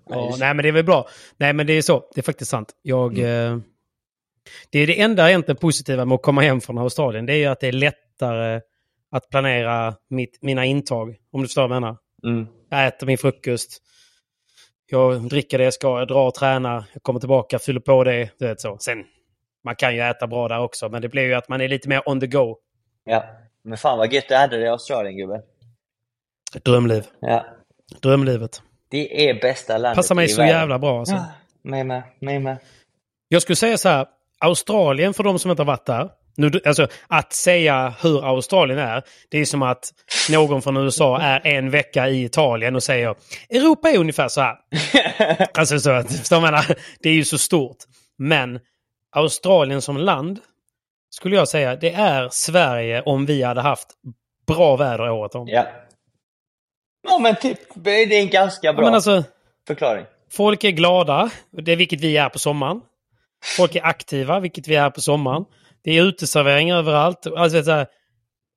Ja, nej men det är väl bra. Nej men det är så. Det är faktiskt sant. Jag... Eh, det är det enda egentligen positiva med att komma hem från Australien. Det är ju att det är lättare att planera mitt, mina intag. Om du förstår vad jag menar. Mm. Jag äter min frukost. Jag dricker det jag ska. Jag drar och tränar. Jag kommer tillbaka, fyller på det. Du vet så. Sen, man kan ju äta bra där också. Men det blir ju att man är lite mer on the go. Ja. Men fan vad gött du hade det i Australien gubben. Drömliv. Ja. Drömlivet. Det är bästa landet Passar mig så världen. jävla bra alltså. Ja, mig med. Mig med. Jag skulle säga så här. Australien, för de som inte har varit där. Nu, alltså, att säga hur Australien är, det är som att någon från USA är en vecka i Italien och säger Europa är ungefär så här. alltså så förstår menar? Det är ju så stort. Men Australien som land, skulle jag säga, det är Sverige om vi hade haft bra väder året om. Ja. Ja men typ, det är en ganska Ja, bra men alltså, förklaring. Folk är glada, det är vilket vi är på sommaren. Folk är aktiva, vilket vi är på sommaren. Det är uteservering överallt. Alltså, så här,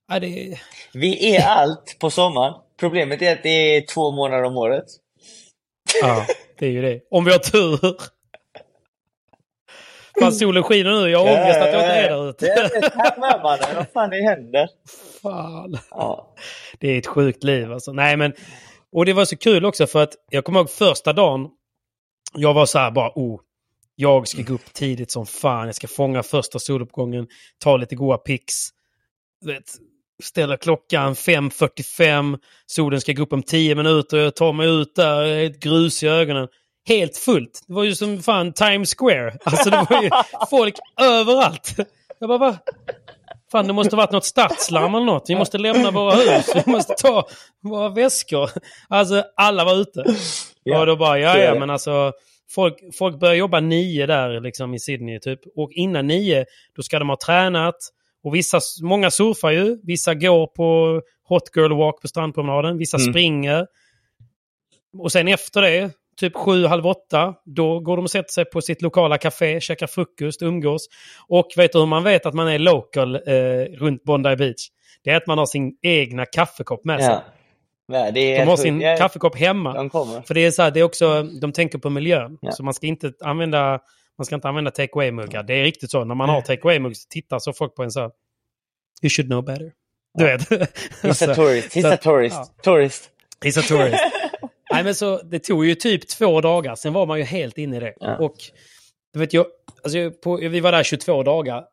ja, det, Vi är allt på sommaren. Problemet är att det är två månader om året. ja, det är ju det. Om vi har tur. Fan, solen skiner nu. Jag har ångest att jag inte är där ute. Jag är här med mannen. Vad fan det händer? Fan. Ja. Det är ett sjukt liv alltså. Nej men, och det var så kul också för att jag kommer ihåg första dagen. Jag var så här bara, oh, jag ska gå upp tidigt som fan. Jag ska fånga första soluppgången, ta lite goa pics. Du Vet, ställa klockan 5.45, solen ska gå upp om 10 minuter, jag tar mig ut där, ett grus i ögonen. Helt fullt. Det var ju som fan Times Square. Alltså det var ju folk överallt. Jag bara, va? Fan, det måste varit något stadslarm eller något. Vi måste lämna våra hus. Vi måste ta våra väskor. Alltså, alla var ute. Ja, och då bara, ja, ja, men alltså. Folk, folk börjar jobba nio där liksom i Sydney typ. Och innan nio, då ska de ha tränat. Och vissa, många surfar ju. Vissa går på Hot Girl Walk på strandpromenaden. Vissa Mm. springer. Och sen efter det, typ sju, halv åtta, då går de och sätter sig på sitt lokala café, käkar frukost, umgås. Och vet du hur man vet att man är local eh, runt Bondi Beach? Det är att man har sin egna kaffekopp med sig. Ja. Nej, De har sin Jag- kaffekopp hemma. De kommer. För det är så här, det är också, de tänker på miljön. Ja. Så man ska inte använda, man ska inte använda take away-muggar. Det är riktigt så. När man har take away-muggar så tittar så folk på en så här, You should know better. Du vet. He's a tourist. He's så a tourist. ja. Tourist. He's a tourist. Nej, men så, det tog ju typ två dagar, sen var man ju helt inne i det. Ja. Och du vet, jag, alltså, på, vi var där 22 dagar.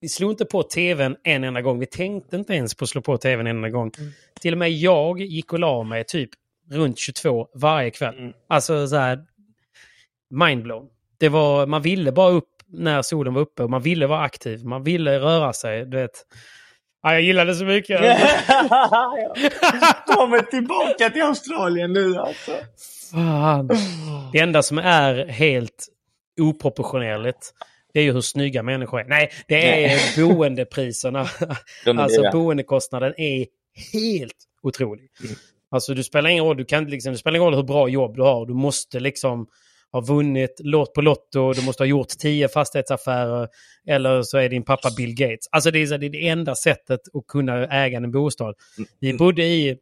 Vi slog inte på tvn en enda gång. Vi tänkte inte ens på att slå på tvn en enda gång. Till och med jag gick och la mig typ runt 22 varje kväll. Mm. Alltså så här mindblown. Det var, man ville bara upp när solen var uppe och man ville vara aktiv. Man ville röra sig. Du vet. Ja, jag gillar det så mycket. Kommer tillbaka till Australien nu alltså. Fan. Det enda som är helt oproportionerligt det är ju hur snygga människor är. Nej, det är boendepriserna. Alltså boendekostnaden är helt otrolig. Mm. Alltså du spelar ingen roll, du kan, liksom, det spelar ingen roll hur bra jobb du har. Du måste liksom ha vunnit lott på Lotto, du måste ha gjort tio fastighetsaffärer eller så är din pappa Bill Gates. Alltså det är, det är det enda sättet att kunna äga en bostad. Vi bodde i,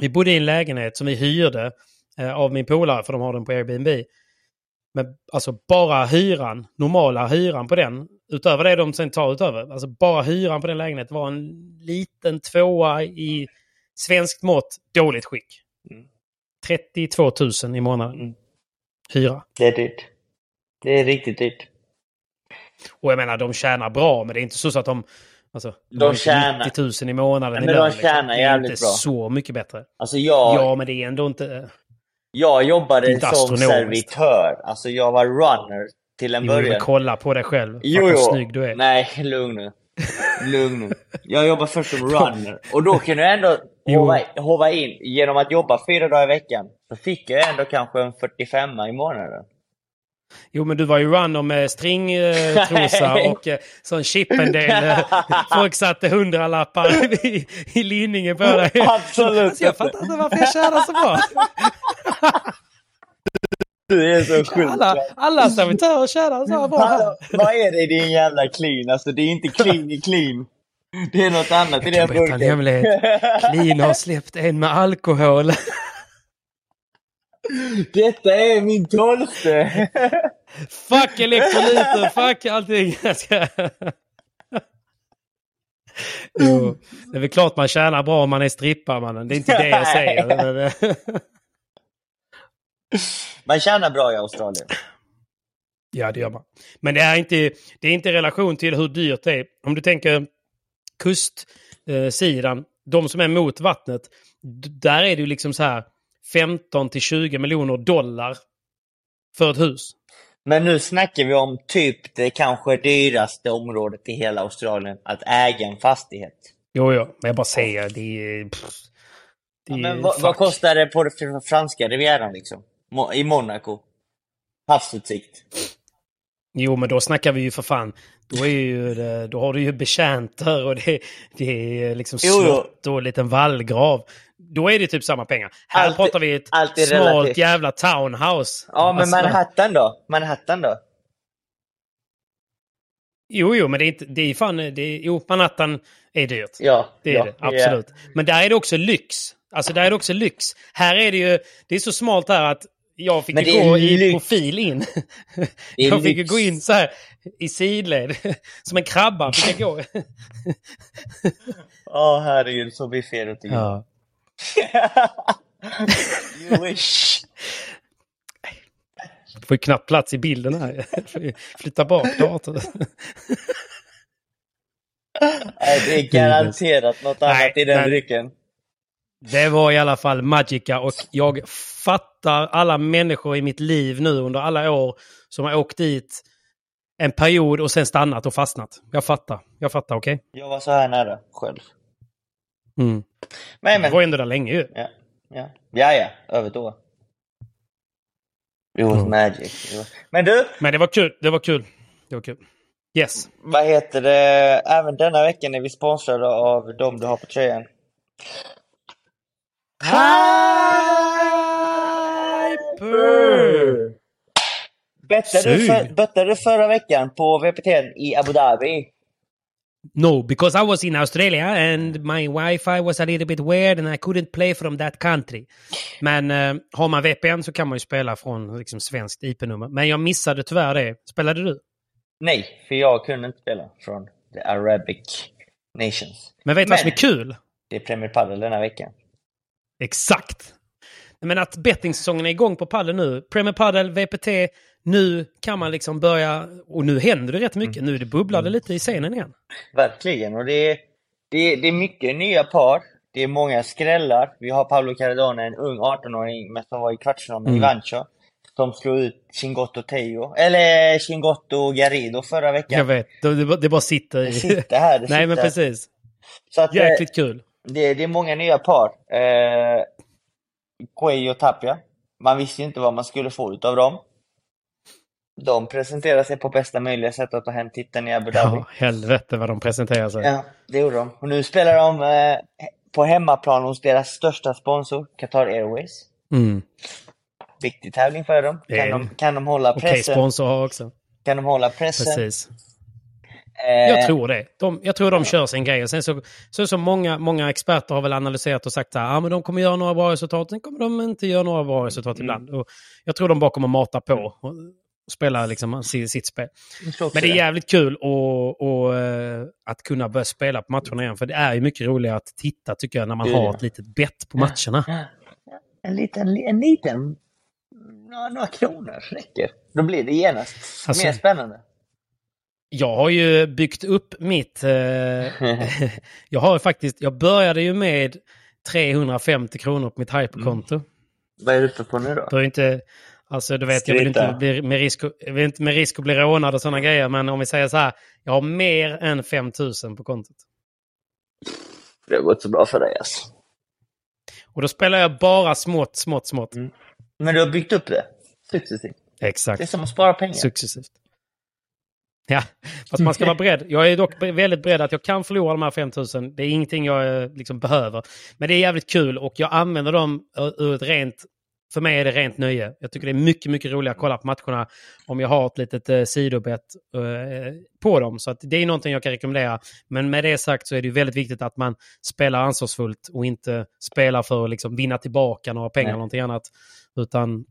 vi bodde i en lägenhet som vi hyrde eh, av min polare för de har den på Airbnb. Men alltså bara hyran, normala hyran på den, utöver det de sen tar utöver, alltså bara hyran på den lägenheten var en liten tvåa i svenskt mått dåligt skick. 32 000 i månaden. Hyra. Det är dyrt. Det är riktigt dyrt. Och jag menar, de tjänar bra, men det är inte så att de... Alltså, de, De tjänar- 90 000 i månaden i men de lön. liksom. tjänar är jävligt inte bra. så mycket bättre. Alltså jag, Ja, men det är ändå inte... jag jobbade som servitör. Alltså jag var runner till en Jo, men början. kolla på dig själv. Jo, jo. snygg du är. Nej, lugn nu. Lugn nu. Jag jobbade först som runner. Och då kunde jag ändå hova, hova in. Genom att jobba fyra dagar i veckan. Så fick jag ändå kanske en 45 i månaden. Jo, men du var ju runner med stringtrosa och eh, sån chippendel. Folk satte hundralappar i, i linningen på dig. Absolut Alltså, jag fattar inte varför jag tjänar så bra. Du är så sjuk. Alla, alla servitörer tjänar så bra. Hallå, vad är det i din jävla clean? Alltså det är inte clean i clean. Det är något annat i Jag den kan berätta en hemlighet. Clean har släppt en med alkohol. Detta är min tolfte! Fuck elektrolyter, fuck allting. Jo, det är väl klart man tjänar bra om man är strippa mannen. Det är inte det jag säger. Man tjänar bra i Australien. ja, det gör man. Men det är inte, det är inte i relation till hur dyrt det är. Om du tänker kustsidan, de som är mot vattnet, där är det ju liksom så här 15 till 20 miljoner dollar för ett hus. Men nu snackar vi om typ det kanske dyraste området i hela Australien. Att äga en fastighet. Jo, jo, men jag bara säger det är... Pff, det Ja, är men vad, vad kostar det på den franska rivieran liksom? I Monaco? Havsutsikt? Jo, men då snackar vi ju för fan. Då, är ju det, då har du ju betjänter och det, det är liksom slott och en liten vallgrav. Då är det typ samma pengar. Här Allt- pratar vi ett smalt relativt. jävla townhouse. Ja, men Alltså, Manhattan då? Manhattan då? Jo, jo, men det är inte... Det är fan... Det är, jo, Manhattan är dyrt. Ja. Det är ja, det, absolut. Men där är det också lyx. Alltså där är det också lyx. Här är det ju... Det är så smalt här att jag fick ju gå i profil in. Jag fick ju gå in så här i sidled. Som en krabba fick jag gå. Ja, herregud, så blir fel ut igen. ja. You wish. Jag får ju knappt plats i bilden här. Flytta bak datorn. Nej, det är garanterat något Nej, annat i den nej. drycken. Det var i alla fall Magica och jag fattar alla människor i mitt liv nu under alla år som har åkt dit en period och sen stannat och fastnat. Jag fattar. Jag fattar, okej? Jag var så här nära själv. Mm. Men, men. var ändå där länge ju. Ja, ja. ja, ja. Över år. It was Mm. magic. Men du, Men det var kul. Det var kul. Det var kul. Yes. vad heter det? Även denna veckan är vi sponsrade av dem du har på tröjan. Hyper! Bettade du, för, bettade du förra veckan på VPT i Abu Dhabi? No, because I was in Australia and my wifi was a little bit weird and I couldn't play from that country. Men eh, har man VPN så kan man ju spela från liksom, svenskt IP-nummer. Men jag missade tyvärr det. Spelade du? Nej, för jag kunde inte spela från the Arabic Nations. Men vet du vad som är kul? Det är Premier Padel denna veckan. Exakt! Men att bettingsäsongen är igång på padel nu. Premier Padel, VPT. Nu kan man liksom börja... Och nu händer det rätt mycket. Nu är det bubblade lite i scenen igen. Verkligen. Och det är, det, är, det är mycket nya par. Det är många skrällar. Vi har Pablo Cardona, en ung 18-åring men som var i kvartsfinal med Mm. Ivancho. Som slog ut Chingotto Teo, eller Chingotto Garrido förra veckan. Jag vet. Det, det, bara- det sitter. Det sitter här, det Nej, men sitter. precis. Så att, eh, Jäkligt kul. Det, det är många nya par. Eh, Quay och Tapia. Man visste ju inte vad man skulle få utav dem. De presenterar sig på bästa möjliga sätt att ta hem titeln i Abu Dhabi. Ja, helvete vad de presenterar sig. Ja, det gjorde de. Och nu spelar de eh, på hemmaplan hos deras största sponsor, Qatar Airways. Mm. Viktig tävling för dem. Kan de, kan de hålla Okej pressen? sponsor har också. Kan de hålla pressen? Precis. Eh, Jag tror det. De, jag tror de kör sin grej. Och Sen så, så, så många, många experter har väl analyserat och sagt att ah, men de kommer göra några bra resultat. Sen kommer de inte göra några bra resultat Mm. ibland. Och jag tror de bara kommer mata på och spela liksom sitt, spel. Men det är jävligt kul och, och, eh, att kunna börja spela på matcherna igen. För det är ju mycket roligare att titta tycker jag när man har ett litet bett på matcherna. En liten, en liten, några, några kronor räcker. Då blir det genast Alltså- mer spännande. Jag har ju byggt upp mitt... Eh, jag har faktiskt... Jag började ju med 350 kronor på mitt hyperkonto. Vad är du uppe på nu då? Det är inte... Alltså du vet, jag vill inte bli med risk, jag vill inte med risk att bli rånad och sådana grejer. Men om vi säger så här. Jag har mer än 5000 på kontot. Det har gått så bra för dig alltså. Och då spelar jag bara smått, smått, smått. Men du har byggt upp det successivt. Exakt. Det är som att spara pengar. Successivt. Ja, fast man ska vara beredd. Jag är dock väldigt beredd att jag kan förlora de här 5000. Det är ingenting jag eh, liksom behöver. Men det är jävligt kul och jag använder dem ur ur ett rent... För mig är det rent nöje. Jag tycker det är mycket, mycket roligare att kolla på matcherna om jag har ett litet eh, sidobett eh, på dem. Så att det är någonting jag kan rekommendera. Men med det sagt så är det väldigt viktigt att man spelar ansvarsfullt och inte spelar för att liksom vinna tillbaka några pengar Nej. eller någonting annat. Utan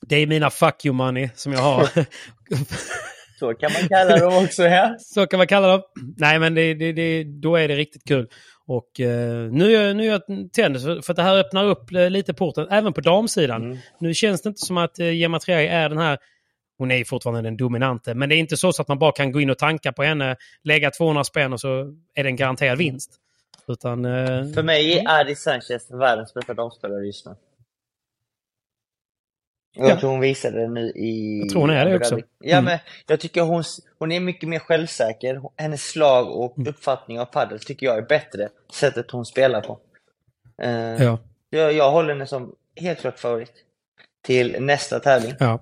det är mina fuck you money som jag har. Så kan man kalla dem också ja. Så kan man kalla dem. Nej, men det, det, det, då är det riktigt kul. Och eh, nu, är- nu är jag tänd för att det här öppnar upp eh, lite porten, även på damsidan. Mm. Nu känns det inte som att eh, Gemma Triay är den här hon är fortfarande den dominante, men det är inte så, så att man bara kan gå in och tanka på henne, lägga 200 spänn och så är det en garanterad vinst. Utan... Eh, För mig är Adi Sanchez världens bästa damspelare just nu. Och jag Ja. tror hon visade det nu i... Jag tror hon är det också. Ja, Mm. men jag tycker hon, hon är mycket mer självsäker. Hennes slag och Mm. uppfattning av padel tycker jag är bättre. Sättet hon spelar på. Eh, ja. jag, jag håller henne som helt klart favorit. Till nästa tävling. Ja.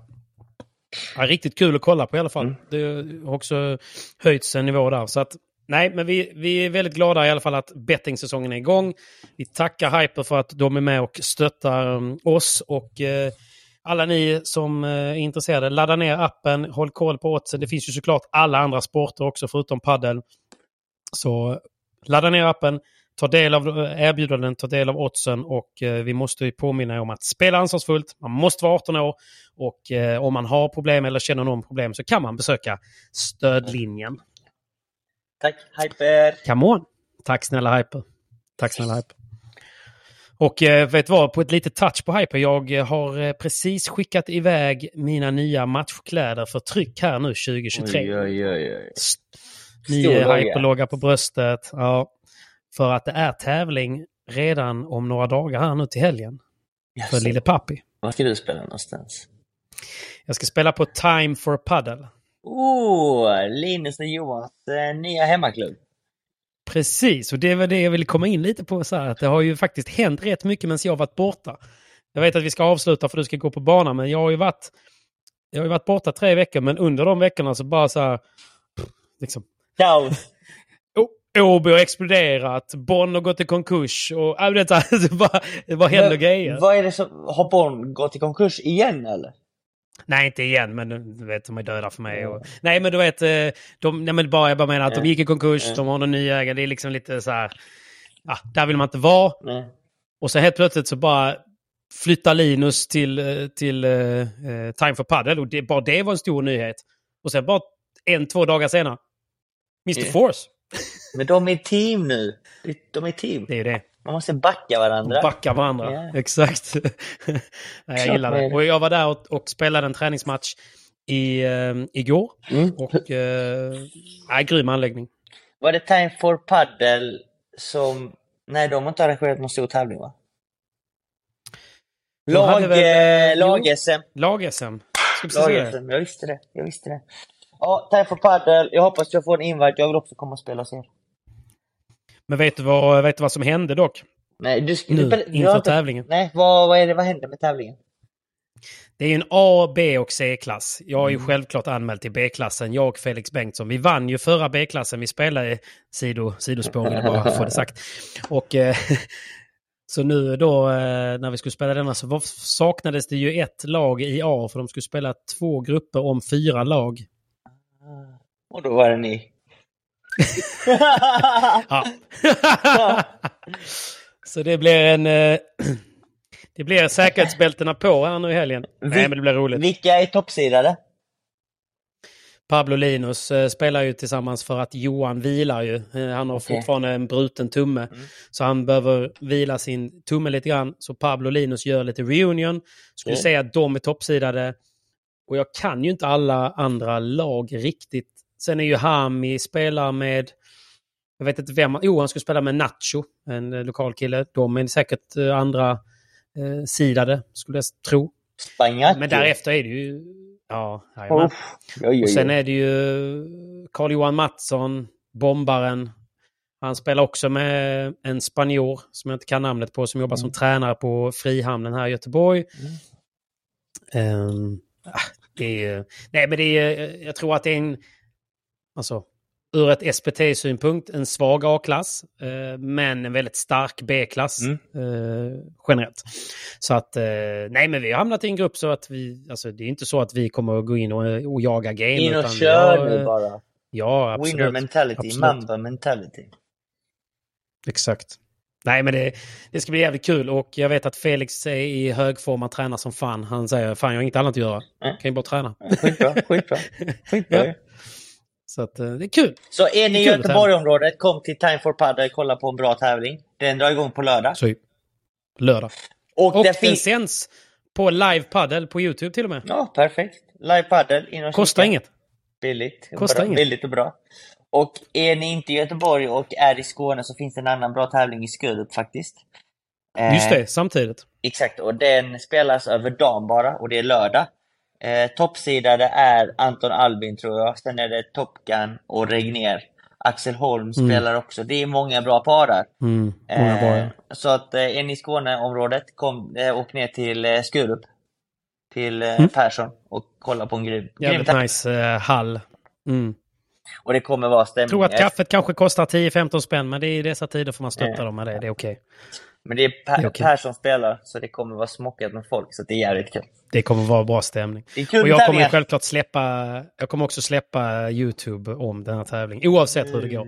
ja. Riktigt kul att kolla på i alla fall. Mm. Det har också höjts en nivå där. Så att, nej, men vi, vi är väldigt glada i alla fall att bettingsäsongen är igång. Vi tackar Hyper för att de är med och stöttar um, oss. Och eh, alla ni som eh, är intresserade, ladda ner appen, håll koll på oddsen. Det finns ju såklart alla andra sporter också förutom padel. Så ladda ner appen, ta del av eh, erbjudanden, ta del av oddsen och eh, vi måste ju påminna er om att spela ansvarsfullt. Man måste vara 18 år och om man har problem eller känner någon problem så kan man besöka stödlinjen. Tack Hyper! Come on! Tack snälla Hyper. Tack snälla Hyper. Och eh, vet du vad, på ett litet touch på Hyper. Jag eh, har eh, precis skickat iväg mina nya matchkläder för tryck här nu 2023. Oj, oj, oj, oj. Ny logga. hyperlogga på bröstet. Ja, för att det är tävling redan om några dagar här nu till helgen. För Jaså, lille Pappi. Var ska du spela någonstans? Jag ska spela på Time for Paddle. Oh, Linus och Johans eh, nya hemmaklubb. Precis, och det var det jag ville komma in lite på. Så här, att det har ju faktiskt hänt rätt mycket medan jag har varit borta. Jag vet att vi ska avsluta för du ska gå på banan, men jag har ju varit, jag har ju varit borta tre veckor, men under de veckorna så bara så här... Liksom, Kaos! Åby har exploderat, Bonn har gått i konkurs och äh, det, det, bara, det bara händer Men grejer. Vad är det som... Har Bonn gått i konkurs igen eller? Nej, inte igen, men du vet, de är döda för mig. Och, nej, men du vet, eh, de, nej, men bara, jag bara menar att de gick i konkurs, de har någon ny ägare. Det är liksom lite så här, ja, där vill man inte vara. Och så helt plötsligt så bara flyttar Linus till, eh, till eh, eh, Time for Paddle och det, bara det var en stor nyhet. Och sen bara en, två dagar senare, Mr. Yeah. Force. Men de är team nu. De är team. Det är det. Man måste backa varandra. Backa varandra. Ja. Exakt. Nej, jag gillar det. Och jag var där och, och spelade en träningsmatch i, eh, igår. Mm. Och... Eh, nej, grym anläggning. Var det Time for Paddle som... Nej, de har inte arrangerat någon stor tävling va? De Lag, hade väl- eh, lag-SM. Lag-SM. Lag-SM, jag visste det. Jag visste det. Ja, Time for Paddle. Jag hoppas jag får en invite. Jag vill också komma och spela hos er. Men vet du vad, vet du vad som hände dock? Nej, du, Nu, du, du, inför inte- tävlingen. Nej, vad, vad, är det, vad händer med tävlingen? Det är ju en A, B och C-klass. Jag är ju Mm. självklart anmäld till B-klassen. Jag och Felix Bengtsson. Vi vann ju förra B-klassen. Vi spelade sido, sidospår, vill jag bara få det sagt. Och, eh, så nu då eh, när vi skulle spela denna så var, saknades det ju ett lag i A för de skulle spela två grupper om fyra lag. Och då var det ni. Ja. så det blir en... eh, Det blir säkerhetsbältena på här nu i helgen. Nej, men det blir roligt. Vilka är toppsidade? Pablo Linus eh, spelar ju tillsammans för att Johan vilar ju. Eh, han har Okej. fortfarande en bruten tumme. Så han behöver vila sin tumme lite grann. Så Pablo Linus gör lite reunion. Skulle Okej. säga att de är toppsidade. Och jag kan ju inte alla andra lag riktigt. Sen är ju Hami spelar med... Jag vet inte vem. Jo, han skulle spela med Nacho, en eh, lokal kille. De är säkert eh, andra eh, sidade, skulle jag tro. Spagnac? Men därefter är det ju... Ja, oj, oj, Och sen är det ju Carl-Johan Mattsson, bombaren. Han spelar också med en spanjor som jag inte kan namnet på som jobbar som tränare på Frihamnen här i Göteborg. Ehm, ah, det är, nej, men det är, jag tror att det är en, alltså, ur ett SPT-synpunkt, en svag A-klass, eh, men en väldigt stark B-klass Mm. eh, generellt. Så att, eh, nej men vi har hamnat i en grupp så att vi, alltså det är inte så att vi kommer att gå in och, och jaga game. In och kör nu eh, bara. Ja, absolut. Winner mentality, Absolut. mamba mentality. Exakt. Nej, men det, det ska bli jävligt kul och jag vet att Felix är i hög form och tränar som fan. Han säger fan jag har inget annat att göra. Nej. Kan ju bara träna. Skitbra, skitbra. Skitbra Ja. Så att eh, det är kul. Så är ni i Göteborgsområdet, kom till Time for Padel, kolla på en bra tävling. Den drar igång på lördag. Så lördag. Och, Och det den finns... sänds på live paddle på Youtube till och med. Ja, perfekt. Live Padel, in och Kostar inget. Billigt. och Kostar bra. inget. Billigt och bra. Och är ni inte i Göteborg och är i Skåne så finns det en annan bra tävling i Skurup faktiskt. Eh, Just det, samtidigt. Exakt, och den spelas över dagen bara och det är lördag. Eh, toppsidade är Anton Albin tror jag, sen är det Top Gun och Regner. Axel Holm Mm. spelar också. Det är många bra par där. Mm, många bra, ja. Eh, så att eh, är ni i Skåneområdet, kom, eh, åk ner till eh, Skurup. Till eh, Persson och kolla på en grym, grym Mm. Jävligt tävling. nice eh, hall. Mm. Och det kommer vara stämning. Jag tror att Eh, kaffet kanske kostar 10-15 spänn, men det är i dessa tider får man stötta Ja. dem med det. Det är okej. Men det är, per, Det är okej. Persson spelar, så det kommer vara smockat med folk. Så det är jävligt kul. Det kommer vara bra stämning. Och jag kommer självklart släppa, jag kommer också släppa YouTube om den här tävlingen, oavsett hur det går.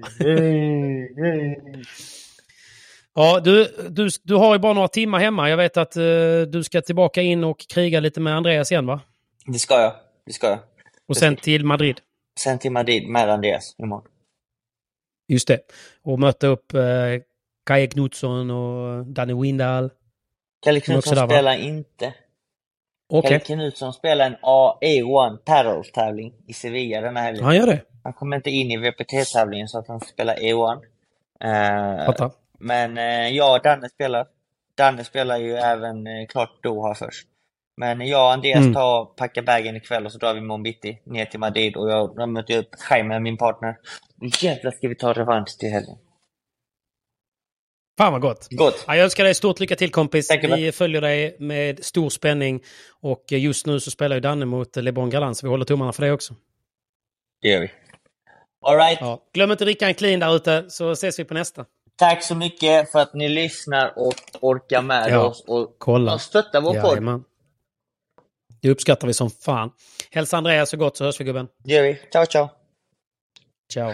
Ja, du, du, du har ju bara några timmar hemma. Jag vet att eh, du ska tillbaka in och kriga lite med Andreas igen, va? Det ska jag. Det ska jag. Och sen till Madrid. Sen till Madrid med Andreas imorgon. Just det. Och möta upp eh, Kaje Knutsson och Danny Windahl. Kalle Knutsson spelar inte. Okej. Kalle Knutsson spelar en A1 Parallels-tävling i Sevilla den här helgen. Han gör det. Han kommer inte in i VPT-tävlingen så att han spelar A1. Eh, Fattar. men eh, jag och Danne spelar. Danne spelar ju även eh, klart Doha först. Men jag och Andreas Mm. tar, packar bagen ikväll och så drar vi imorgon bitti ner till Madrid och jag, jag möter upp Jaime, min partner. Jävlar ska vi ta revansch till helgen. Fan vad gott. Gott! Ja, jag önskar dig stort lycka till kompis. Tack, vi följer dig med stor spänning. Och just nu så spelar ju Danne mot LeBron Galan, så vi håller tummarna för det också. Det gör vi. Alright, Ja. Glöm inte att dricka en clean där ute, så ses vi på nästa. tack så mycket för att ni lyssnar och orkar med Ja, oss och, kolla. och stöttar vår podd. Jajamän. Det uppskattar vi som fan. Hälsa Andreas så gott så hörs vi gubben. Det gör vi. Ciao, ciao! Ciao.